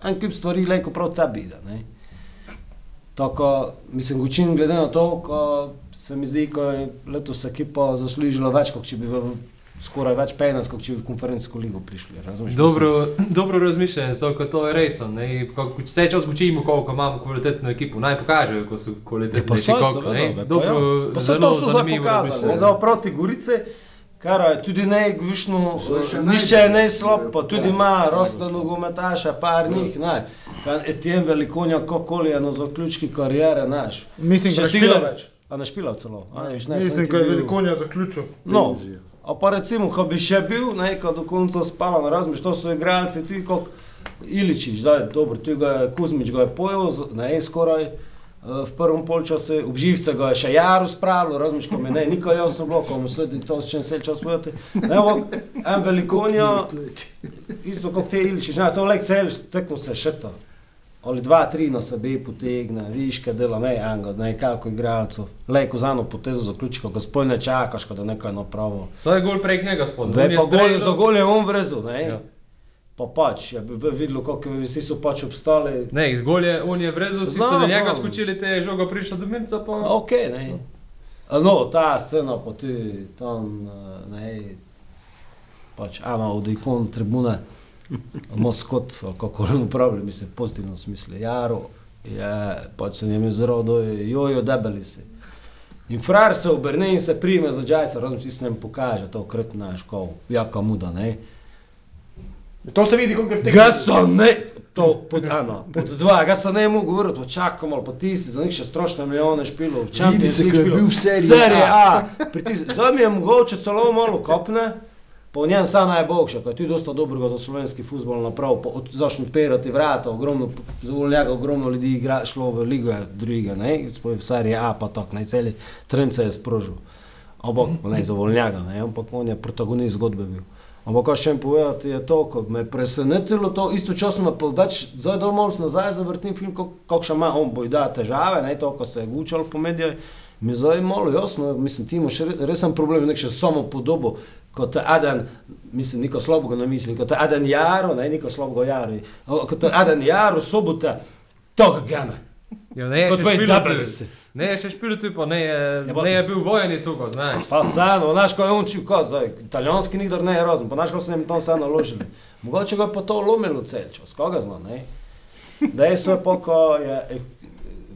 en kup stvari lejko prav ta bida, ne. Tako, mislim, učin glede na to, ko se mi zdi, ko je letos ekipa zaslužila več, kot če bi v, skoraj več penas, kot če bi v konferencijsko ligo prišli, razumeš? Dobro, dobro razmišljanje, zato ker to je resno. Vse čas učimo, koliko imamo kvalitetno ekipo, naj pokažejo, ko so kvalitetni. Ja, pa so, seveda, be, pa ja. Pa so to so zdaj pokazali, ne, zdaj proti Gorice, kar je tudi še nišče je najslab, pa tudi ima rosna nogometaša, par njih, ne. Kan Etienne Velikonja, kokoli je na zaključki karijere, naš. Mislim, da si špila ga- več. A ne špilal celo? A, ne, sem Mislim, da je velikonja zaključil. No, Penzija. A pa recimo, ko bi še bil, ne, ko do konca spala, ne razumeš, to so igralci, tudi kot Iličić, zdaj, dobro, tu ga je Kuzmič ga je pojel, ne, skoraj eh, v prvem polčasu, obživce ga je še Jaru spravil, razumeš, ko mi ne, nikaj jasno bilo, ko mu sledi to, s čem se čas pojete. Ne, ampak en velikonja, isto kot te Iličić, ne, to lek cel, tekmo se še to. Ali dva, tri na sebe potegne, viške dela, ne enega, ne kako igralcev. Lejko za eno potezo zaključi, ko sploh ne čakaš, ko da nekaj napravo. So je gol prek njega spod. Ve pa gol, za gol je on vrzel, ne? Ja. Pa pač, ja bi videlo, kako vsi so pač obstali. Ne, iz gol je, on je vrezal, vsi so do njega skočili, te je žoga prišla do minca, pa... Ok, ne. No, ta scena pa tudi tam, eh, ne, pač ena od ikon tribune, Moskot, kako ne upravlja, mislim, v pozitivnem smislu, Jaro, je pač se njem izrodil, jojo debeli si. In frar se obrne in se prime za džajca, razum si s njim pokaže, to krat naš, kao, jaka muda, ne. To se vidi, koliko je v tem. Ga so ne, to pod eno, pod dva, ga so ne mogu govoriti, čakam, ali pa ti si za njih še strošne milijone špilov, v Champions se, League ko je špilov. bil v seriji Serije A. A. pritisk- Zdaj mi je mogoče celo malo kopne, po njem sa najboljša, ko je tudi dosta dobrega za slovenski futbol naprav, pa začne odpirati vrata, ogromno, za njega ogromno ljudi igra, šlo v ligo drugega, ne, spoj v seriji A pa tako, naj celi trend se je sprožil. Ampak, pa ne za volnjaga, ne, ampak on je protagonist zgodbe bil. Ampak, kaj še jim povedati, je to, ko me je presenetilo to, istočasno pa več, zdaj domov sem nazaj zavrtim film, kako še ima on bojda težave, ne to, ko se je gučal po medijih, mi zdaj malo jasno, mislim, ti imaš re- resen problem, nek še samo podobo, kot Adan, mislim, niko slabega ne mislim, kot Adan Jaro, ne, niko slabega Jaro, kot Adan Jaro, sobota, tog gana. Ja, ne, je Kot tvoj tu. si. Ne, je še špilo tu, pa ne je, Ja, pa- ne je bil vojni tukaj, znaš. Pa samo, znaš, ko je on čil, ko zdaj, italijanski nikdar ne je razen, pa znaš, ko so jim tam samo naložili. Mogoče ga je pa to lomilo celčo, s koga zna, ne? Dejstvo je pa, ko je,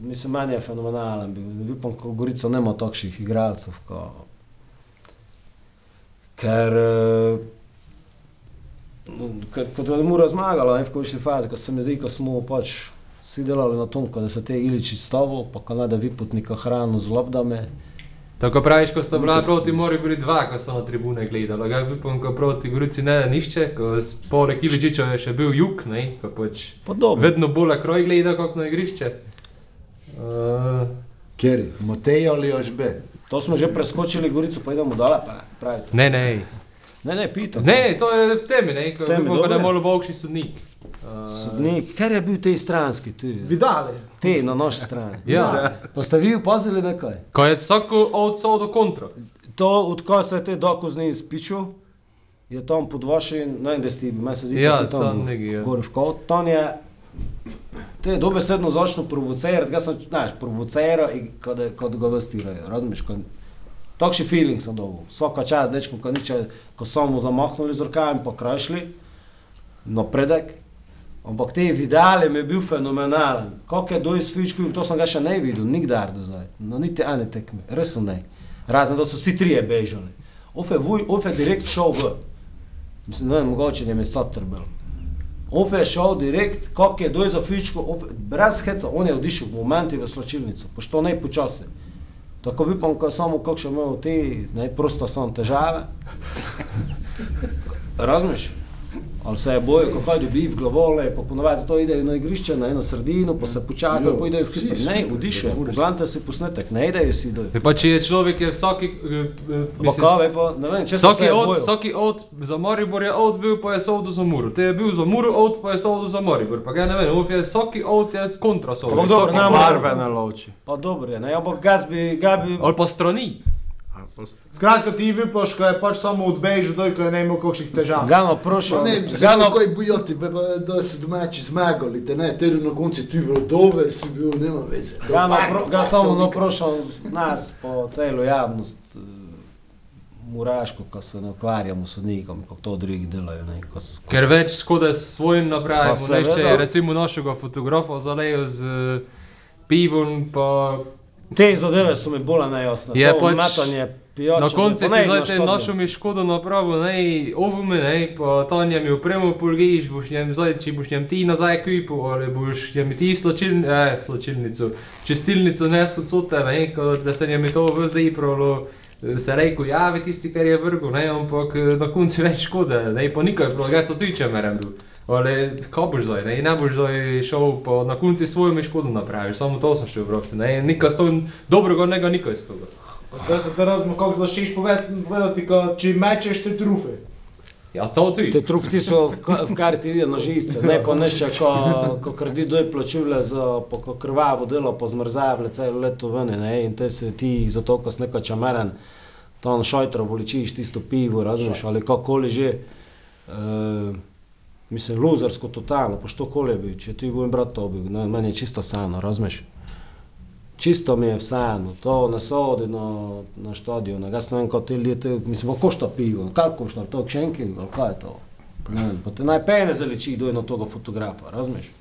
mislim, meni je fenomenalen bil, upam, ko Gorica nema takšnih igralcev, ko... Ker, eh, no, k- kot je Mura zmagala, ne, v končni fazi, ko se mi zdi, ko smo pač vsi delali na tom, ko da se te Iliči stavil, pa ko nada vipotnika hrano z lobdami, Tako praviš, ko sta bila proti Mori bili dva, ko so na tribune gledali. Ga upam, ko proti Gorici ne nišče, ko s poleg Iličiča je še bil jug, ne, ko pač podobno. vedno bolj kroj gleda kot na igrišče. Uh, Ker Matej ali Ožbe. To smo že preskočili, Gorico pa idemo dole, pa ne, pravite. ne, ne. Ne, ne, pitam. Ne, to je v temi, ne, ko temi, je dobro. malo bogši sodnik. Uh, Sodnik, ker je bil tej stranski, tu je. Vidali. Te na naši strani. Ja. Vi opazili nekaj? Ko je vsako odsod do kontra. To, odkar se je te dokozni izpičil, je tam pod vašim, ne vem, da ste, meni se zdi, Ja, da ste tam, tam nekje, ja. gor v kot, tam je, te je dobesedno začel provocirati, ga sem, znaš, provociral, in kad, kad ga vestirajo, razumeš, kad, takšni feeling sem dobil, vsaka čas, dečkom, ko niče, ko so mu zamahnuli z rokami, pa krašli, napredek, ampak te vidale mi je bil fenomenalen, kako je doj svičkil, to sem ga še ne videl, nikdar do zdaj, no niti ene tekme, res ne, razen da so vsi trije bežali. Ofe, vuj, ofe direkt šel v, mislim, ne vem, mogoče je mi satr bil. Ofe je šel direkt, kako je doj za fičko, ofe, brez heca, on je odišel v momenti v slačilnico, pa što ne počasi. Tako upam, ko je samo kako še imel ti, ne, prosto sem težave. Razumeš? Ali se bojo, ko kaj dobi v glavole, pa ponovadi zato idejo na igrišče, na eno sredino, pa se počakajo, Jo, pa idejo v smo Ne, ne moreš. pogledajte si posnetek, ne idejo si idejo. Pa če je človek je vsaki, eh, eh, Pa pa, ne vem, če Vsaki od, vsaki od, za Maribor je od bil, pa je sovdo za Muro. Te je bil za Muro od, pa je sovdo za Maribor. Pa ga ne vem, uf je vsaki od je kontra sovdo. Ampak dobro, nam- Barve na loči. Pa dobro je, ne, ampak gas bi, ga bi, Ali pa strani. Skratka, ti vipaš, ko je pač samo odbežal, doj, ko je ne imel kakšnih težav. Gano prošel, Pa ne, se Gano, kako je bojo ti, da so domači zmagali, te ne, te na koncu ti bil dober, si bil, nema veze. Gano, Dobar, pro, ga samo nikak. naprošal nas po celo javnost, eh, muraško, ko se ne ukvarjamo s sodnikom, kako to drugi delajo, ne, ko, ko Ker več škode s svojim napravimo. Ne, če je recimo našega fotografa zalejo z eh, pivom, pa Te zadeve so mi bolj nejasne. Je to pač- metanje pijače. na koncu pa si ne, zdaj na štadion. našo mi škodo napravil, ne, ovome, ne, pa Tanja mi upremo polgiš, boš njem zdaj, če boš njem ti nazaj kupil, ali boš njem ti sločil, eh, sločilnico, čistilnico nesel cote, ne, da se njem je to v zapravo. Se reko, javi tisti, kar je vrgel, ne, ampak eh, na koncu več škode, ne, pa nikaj, bilo, jaz so tiče merem bil. Ali kaj boš zdaj, ne, ne boš zdaj šel, pa na koncu svojo mi škodo napraviš, samo to sem še vrti, ne, nikaj s to dobrega, nega nikaj s toga. Zdaj se te razmo, kako da šeš povedati, ko če mečeš te trufe. Ja, to ti. Te trupti so, ka- v kar ti ide na živce, ne pa neše, ko, ko kredi doj plačuje za ko krvavo delo, pa zmrzavle celo leto ven, ne, in te se ti zato, ko si nekaj čameren, to na šojtro voličiš tisto pivo, razumeš, ali kakoli že. Uh, mislim, luzersko totalno, pa što koli bil, če ti bom brat to bil, ne, meni je čisto sano, razumeš. Čisto mi je vseeno, to ne sodi na, na štadion, jaz ne vem, kot ti ljudje, mislim, pa košta pivo, kaj košta, to kšenki, ali kaj je to? Ne pa te najpene zaliči, doj na toga fotografa, razumeš?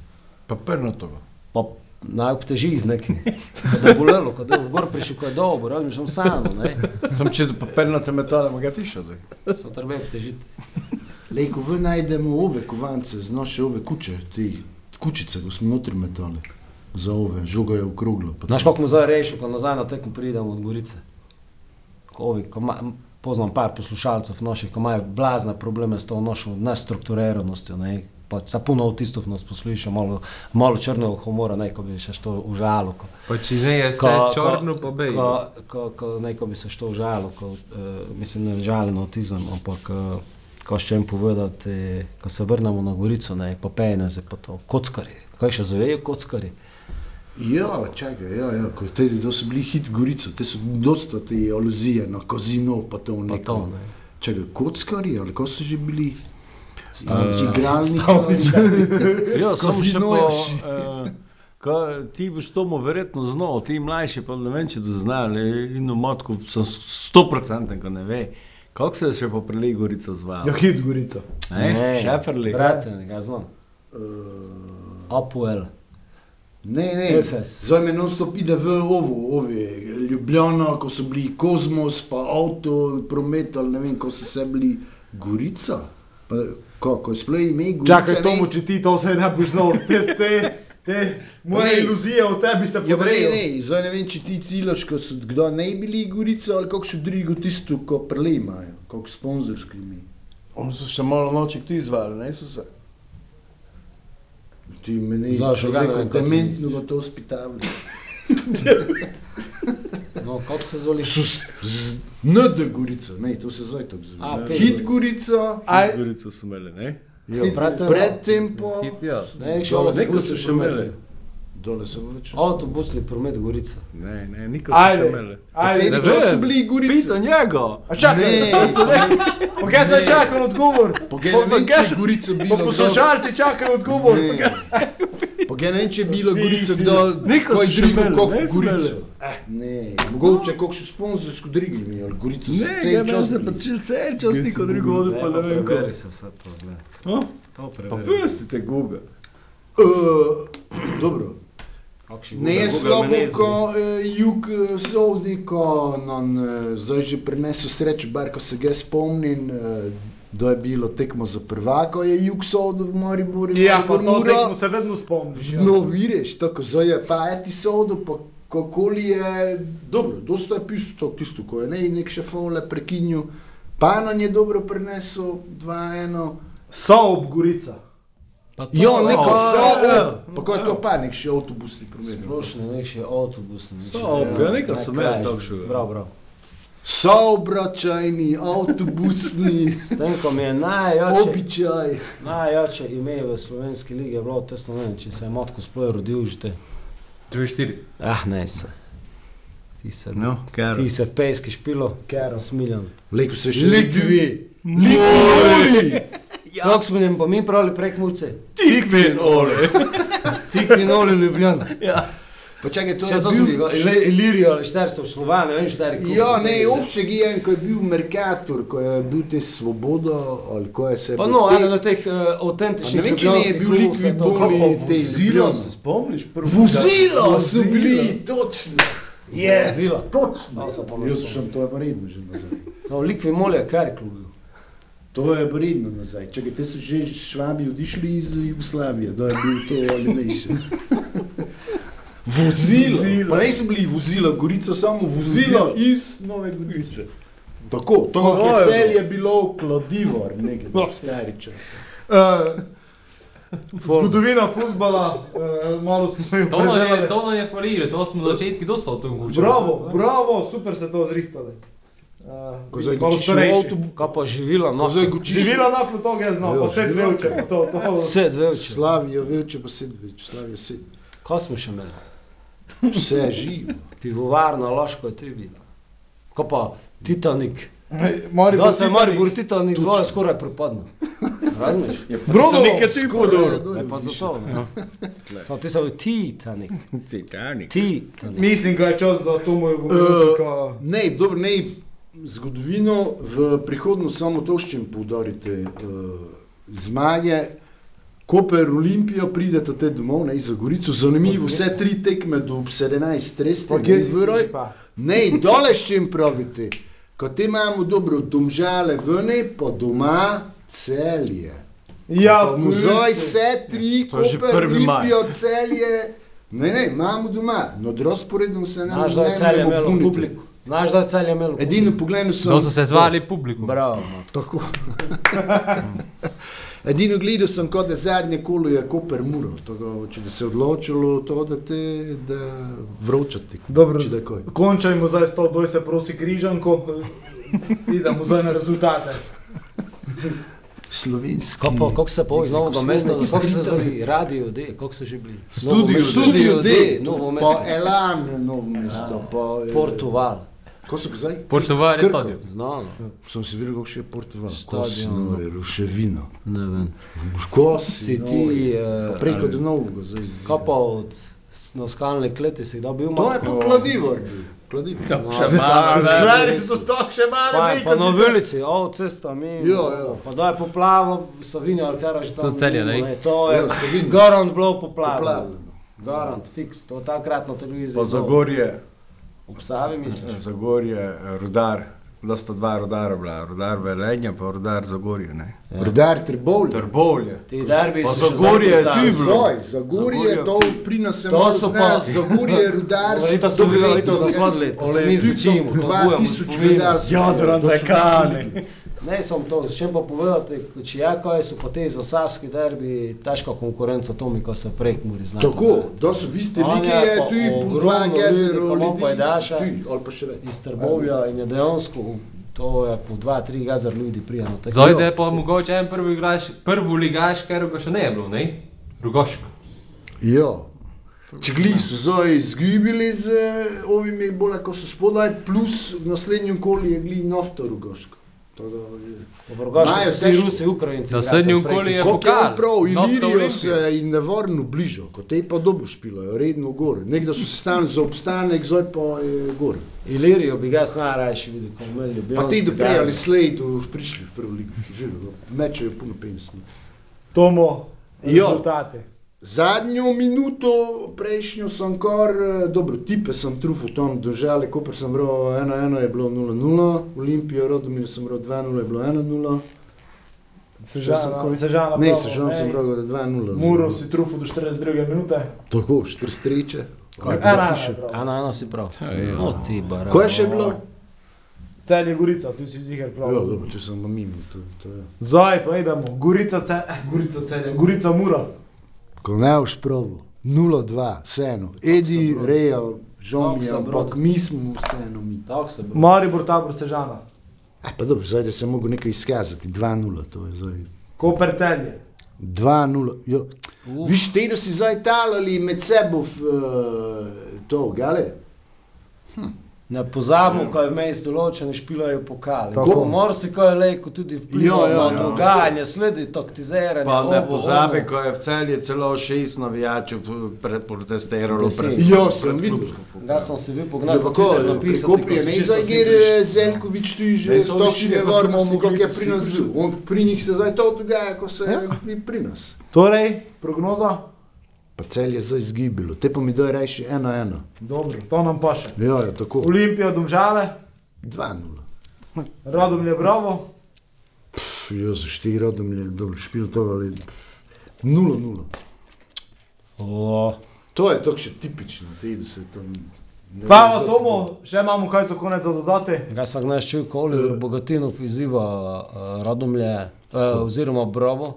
Pa prno toga. Pa naj obteži z nekim, da je bolelo, ko je v gor prišel, ko je dobro, razumeš, sem vseeno, ne, Sem če papirnate metode, ma ga tiša zdaj. sem treba obtežiti. Lej, ko vi najdemo ove kovance, z naše ove kuće, ti kućice, ko smo notri metali, za ove, žuga je okruglo. pa Znaš, to- kako mu zdaj rešil, ko nazaj na tekmo pridemo od Gorice? Ko ovi, ko ma, poznam par poslušalcev naših, ko imajo blazne probleme s to našo nestrukturiranostjo, ne, pa sa puno avtistov nas posluša, malo, malo črnega humora, ne, ko bi se što užalo. Ko, Pa če ne je vse ko, črno, pa bej. Ko, ko, ko neko bi se što užalo, ko, uh, mislim, ne žalim na avtizem, ampak uh, Ko še jim povedati, ko se vrnemo na Gorico, ne, pa pejne za pa to, kockari. Kaj še zvejo kockari? Ja, čakaj, ja, ja, ko te, to so bili hit Gorico, te so dosta te aluzije na kazino, pa to Pa neko. to, ne. Čakaj, kockari, ali ko so že bili? Stavničarji. Igralniki. Ja, samo še Kazinojaši. uh, ka, ti boš to mu verjetno znal, ti mlajši pa ne vem, če to znali. In v matku sem sto procenten, ko ne ve. Kako se je še po prelej Gorica Ja, zvala? hit Gorica. Ne, Šeferli. Brate, ne, ga znam. Apuel. Ne, ne, Efes. zdaj me non stop ide v ovo, ove, Ljubljana, ko so bili Kozmos, pa avto, promet, ali ne vem, ko so se bili Gorica. Pa, ko, ko je sploh ime Gorica. Čakaj, ne? Tomu, če ti to vse ne boš znal, te, te, te moje Ne. iluzije o tebi se Ja, pa ne, podrejo. ne, zdaj ne vem, če ti ciljaš, ko so kdo ne bili Gorica ali kako še drugo tisto, ko prele imajo, kako sponzorski ime. Oni so še malo noči tu izvali, ne so se. Ти мене За, човека да, дементно го те успитавам. Но как се золи? Сус, нада горица. Не, то се зои тук. А, хит горица. Хит горица сумеле, не? Пред темпо. Хит, ја. Не, шо, нека се шумеле. Dole, Neko so avtobusni še promet. se Gorica. Ne, ne, nikoli so še ajde. Ne Kdo so bili Gorice? Pita njega. A čakaj, Ne, pa kaj zdaj čakam odgovor? Pogaj, ne vem, če je Gorica Pa bilo kdo. poslušalci čakajo odgovor. Ne. Pogaj, ne vem, če je bilo Ti Gorica si- kdo, Niko ko so je še drigo imeli, kot ne so Gorico. imeli. Eh, ne, mogoče kakšno sponzorsko drigo imel, ali Gorico so Ne, cel ja, čas se pa bili. cel cel čas niko drugo hodil, pa ne vem Preveri kaj. se vse to, gled. No, To Pa preveri. pustite Google. Uh, dobro. Ne je slabo, ko eh, jug eh, sodi, ko nam eh, zdaj že prinesel srečo, bar ko se ga spomnim, eh, da je bilo tekmo za prvako, je jug sodil v Mariboru. Ja, pa to Maribor tekmo Muro. se vedno spomniš. Ja. No, vidiš, tako zdaj je pa eti sodil, pa kakoli je, dobro, dosta je pisal to, tisto, ko je ne, nek šefole prekinil, pa nam je dobro prinesel 2-1. Sob Gorica. Pa to, Jo, neko O, so, ja. pa ko je to pa nek še avtobusni promet. Splošno nek še avtobusni. So, ja, nekaj so imeli Kaj, tako še. Prav, prav. Saobračajni, avtobusni, S tem, ko mi je najjače, običaj. najjače ime v slovenski ligi, je bilo tesno, ne vem, če se je matko sploh rodil že te. 2-4. Ah, ne se. Ti se, No, ker. ti se pejski špilo, ker smiljan. Leko se še Likvi! Likvi! Ja. Kako smo jim pa mi pravili prek mulce? Tikvin, ole. Tikvi noli Ljubljan. Ja. Pa čakaj, to je to so bil... bili, Ilirijo ali Šterstvo, Slovan, ne vem, Šteri. Ja, ne, obšeg je en, ko je bil Merkator, ko je bil te Svoboda, ali ko je se... Pa no, eden od teh uh, avtentičnih ne vem, če ne je bil Likvi klubov, vse to. bolni te Zilo, se spomniš? Vozilo so bili, točno. Je, Vozila. točno. Sem pa Jaz sem to je pa redno že nazaj. Samo Likvi molje, kar klubil. To je pa redno nazaj. Čakaj, te so že švabi odišli iz Jugoslavije, da je bil to ali ne še. Vozilo. Pa ne so bili vozila, Gorica samo vozilo iz Nove Gorice. Tako, to To je cel je bilo kladivor, nekaj stari čas. Uh, zgodovina futbola, uh, malo smo jo To nam je, predelali. to nam je falilo, to smo na začetku dosta o tem govorili. Bravo, bravo, super ste to zrihtali. Uh, Ko zdaj gučiš v starejši. avtobu, Kaj pa živila, no. ko zdaj gučiš. Živela na pluto, ga je znal, Ja, pa vse dve živela. uče, pa to, to. Vse dve oči. Slavijo veče, pa sedem več, Slavijo sedem. Kaj smo še imeli? Vse je živo. Pivovarna, Laško je tudi bila. Kaj pa Titanik? Maribor, Da se je Titanik. Maribor Titanik zvoje skoraj propadno. Razumeš? Brodovo, Nekaj ti podor. Ne pa zato. ne. Samo ti so Titanik. Titanic. Titanik. Mislim, da je čas za to mojo Uh, govornika. ne, dobro, ne, zgodovino v prihodnost samo to še poudarite. Uh, zmage, Koper, Olimpija, pridete te domov, ne, za Gorico, zanimivo, vse tri tekme do 17, res Pa te kje ne si vroj. Ne, dole še jim pravite. Ko te imamo dobro, domžale vne, pa doma celje. Ja, Muzoj, vse tri, že Koper. Olimpijo, celje. Ne, ne, imamo doma, no razporedom se ne Znaš, da je celje imelo puniti. publiko. Znaš, da je celje imelo Edino pogledal sem. To so se zvali publikum. Bravo. Tako. Edino gledal sem, kot da zadnje kolo je Koper Muro. Če da se je odločilo to, da te da vročati. Dobro, končajmo zdaj s to, doj se prosi križanko, idemo zdaj na rezultate. slovenski. Kako se pa iz Novega mesta, kako se zvali Radio D, kako so že bili? Studio Novo D. mesto- Studio D, Novo pa mesto. Elan, novo mesto, eh, Portugal, Ko so zdaj? Portugal je stadion. znano. Sem si videl, kako še je Portugal. Stadion. Kosino, ruševino. Ne vem. Kosi, Si ti, eh, Preko do novega. zdaj- Kaj pa od s- na skalne kleti si kdaj bil To je malo? pa kladivor. Kladivor. Žveri so to še malo Pa, na ulici, o, cesta, mi. Ja, ja. Pa da je poplavilo, Savinja, ali kaj že tam. To Celje, ne? To je, Ja, Savinja. garant bilo poplavljeno. Garant, fiks, to takrat na televiziji. Pa. Zagorje, Ob Savi misliš? Zagorje, eh, rudar. Da sta dva rudara bila, rudar Velenja pa rudar Zagorje. Ne? Rudar Trbovlje. Trbovlje. Ti derbi Pa so še Zagorje je ti bilo. Zagorje, to pri nas se To malo so zna, pa- Zagorje, rudar. Ovo, to so bili, ovo, to so sladoled, ko se mi bujamo 2000 spomine. gledal. Jadran, bili- Ne, sem to, če pa povedati, če ja, kaj so pa te zasavski derbi, težka konkurenca Tomi, ko se prek muri znajo. Tako, da so vi ste lige, je tu po ogromno dva ljudi, gezero pajdaša. Iz Trbovlja in je dejansko, to je po dva, tri gazer ljudi prijano. Zdaj je pa mogoče en prvi ligaš, prvi ligaš, ker ga še ne je bilo, ne? Rugoško. Ja. Če gli so zdaj izgubili z eh, ovimi bolj, ko so spodaj, plus v naslednjem koli je gli nafto rugoško. Tako je- vsi težko. Rusi, Ukrajinci. Na igrali srednjem prek. koli je Kako je pokal. on prav, Nafta Ilirijo Olimpija. se in nevarno bližo, kot te pa dobro špilajo, redno gor. Nekdo so se stali za obstanek, zdaj pa je gor. Ilirijo bi ga jaz najrajši videl, ko bi imeli ljubljanski Pa ti do prej derbi. ali slej tu prišli v prvo ligo, živijo, mečejo puno penisno. Tomo, Jo. Zadnjo minuto, prejšnjo sem kar, eh, dobro, tipe sem trufil tam, dožale, Koper sem bral 1-1, je bilo 0-0, Olimpijo, Rodomir sem bral 2-0, je bilo 1-0. Sežana, Sežana. Ne, bravo, sežal sem bral, da je 2-0. Muro si trufil do 42 minute. Tako, 4 streče. Ena, ena, bravo. Ena, ena si prav. O ti bar. Ko je še bilo? Celje Gorica, tu si ziger Ja, prav. dobro, če sem pa mimo, to, to je. Zdaj pa idemo, Gorica, ce, eh, Gorica celje, Gorica Mura. Ko ne boš probo, 0-2, vseeno. Edi, Reja, žal mi je, Tako sem ampak mi smo vseeno mi. Maribor, tabor Sežana. A pa dobro, zdaj da se mogo nekaj izkazati, 2-0, to je zdaj. Koper celje. 2-0. Jo. Viš, te si zdaj talali med sebo v uh, to, gale? Ne pozabimo, ko je vmes določeni špilajo pokali. Tako. Ko morsi, ko je lejko tudi Ja, vpliva ja, na ja. dogajanje, sledi taktiziranje. Pa ne pozabi, ono. ko je v celju celo šest navijačev protestiralo pred Ja, sem videl. Ga sem si bil Ja, pognas pa na ko, Twitter pri napisal. Koprije ne zdaj gre Zelkovič tu že točne mogli kot je pri nas bil. On, pri njih se zdaj to dogaja, ko se je pri, pri nas. Torej, prognoza? Pa cel je zdaj izgibilo, te pa mi doj reči 1-1. Dobro, to nam pa še. Ja, ja, tako. Olimpija, Domžale, 2-0. Radomlje, Bravo. Pff, Jaz za štiri rodom je dobro špil to, ali 0-0. O, To je tako še tipično, te da se tam... Hvala Tomo, še imamo kaj za konec za dodati. Ga sem čutil, ko Oliver Bogatinov izziva uh, Radomlje, uh, oziroma Bravo,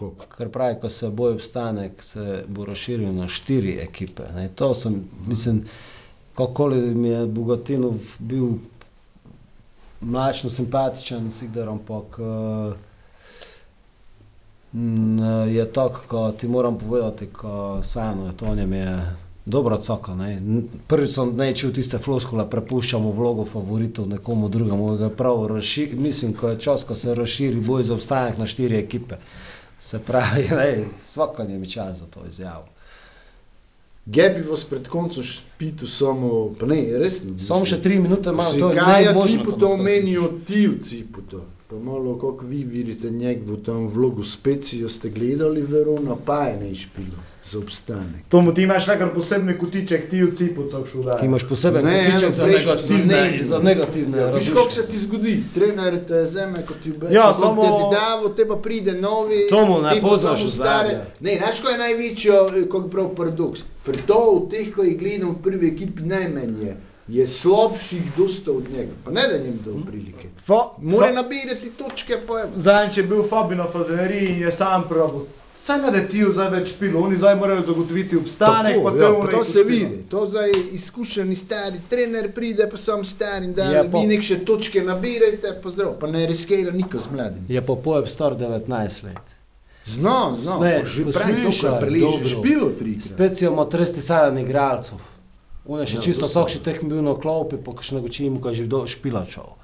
Koliko? ker pravi, ko se boj obstanek, se bo razširil na štiri ekipe. Ne. To sem, mislim, kakoli mi je Bogatinov bil mlačno simpatičen, sigdar, ampak uh, je tako, ko ti moram povedati, ko Sano je to njem je dobra coka. Ne. N- Prvič sem nečil tiste floskole, prepuščamo vlogo favoritov nekomu drugemu, ga prav razširi, mislim, ko je čas, ko se razširi boj za obstanek na štiri ekipe. Se pravi, ne, svako je mi čas za to izjavo. Gebi vas pred koncem špitu samo, pa ne, resno. Samo še tri minute imamo, to je Kaja najboljše. Ciputa omenijo ti v Ciputa. Pa malo, kako vi vidite njegovo tam vlogo specijo, ste gledali Verona, pa je ne špilo za obstanek. Tomo, ti imaš nekaj posebni kutiček, ti v cipu, co šuda. Ti imaš poseben Ne, kotiček za negativne, za negativne Ja, viš, razmišljanje. kako se ti zgodi, trener te zeme, kot ti obeče, Ja, ja, samo- te ti davo, te pa pride novi, Tomu ne te pa poznaš ozadja. Ne, znaš, ko je največjo, eh, kako prav paradoks. Ker to v teh, ko jih gledam v prvi ekipi najmanj je, je slabših dosta od njega. Pa ne da njim dal prilike. Fa, Mora nabirati točke, pa je. Zadnjič je bil Fabino Fazenerij in je sam probo Saj ne da ti zdaj več pilo, oni zdaj morajo zagotoviti obstanek, Tako, pa ja, te pa one, to se špilo. vidi, to zdaj izkušeni stari trener pride, pa sam stari in da Ja, ja, vi nek še točke nabirajte, pa zdrav, pa ne riskira niko z mladim. Je pa pojem star 19 let. Znam, znam, pa že prej kar preležeš, dobro. bilo trikrat. Spet imamo 37 igralcev. Une še Ja, ja, čisto sok še teh bil na klopi, pa še na gočim, ko je že. Že trikrat.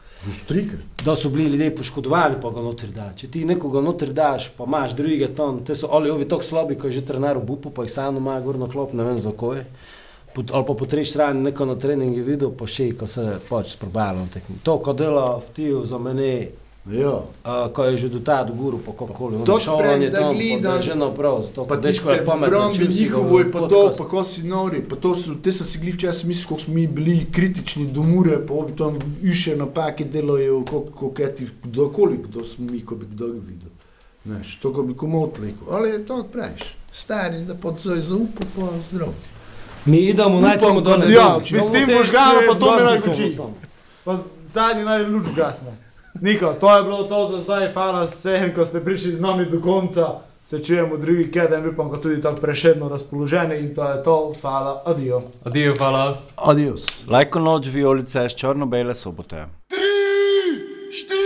Da so bili ljudje poškodovani, pa ga noter da. Če ti nekoga noter daš, pa imaš drugega ton, te so ali ovi tako slabi, ko je že trener v bupu, pa jih samo ima gor na klop, ne vem za koje. Pot, ali pa po treh strani neko na treningu videl, pa še, ko se pač sprobalo. To, ko dela v tiju za mene. Uh, ko je že do ta do guru, pa kakoli. To šel prej, on je da tam, je že naprav, zato Pa ko dečko je si ga njihovo je pa to, pa ko si nori, pa to so, te so si glih včasih mislili, koliko smo mi bili kritični do mure, pa obi tam više napake delajo, koliko ti, kdo, koliko smo mi, ko bi kdo videl. Znaš, to ko bi komu odlekel, ali je to prejš. Stari, da pod zoj zaupal, pa zdrav. Mi idemo najtemu da dole. Ja, dol. čistim Imamo te možgano, pa to me tomu Pa zadnji naj luč gasne. Niko, to je bilo to za zdaj, hvala vsem, ko ste prišli z nami do konca. Se čujemo drugi keden, upam, da tudi tako prešedno razpoloženi in to je to. Hvala, adijo. Adijo, hvala. Adios. Lajko noč vijolice črno-bele sobote. Doj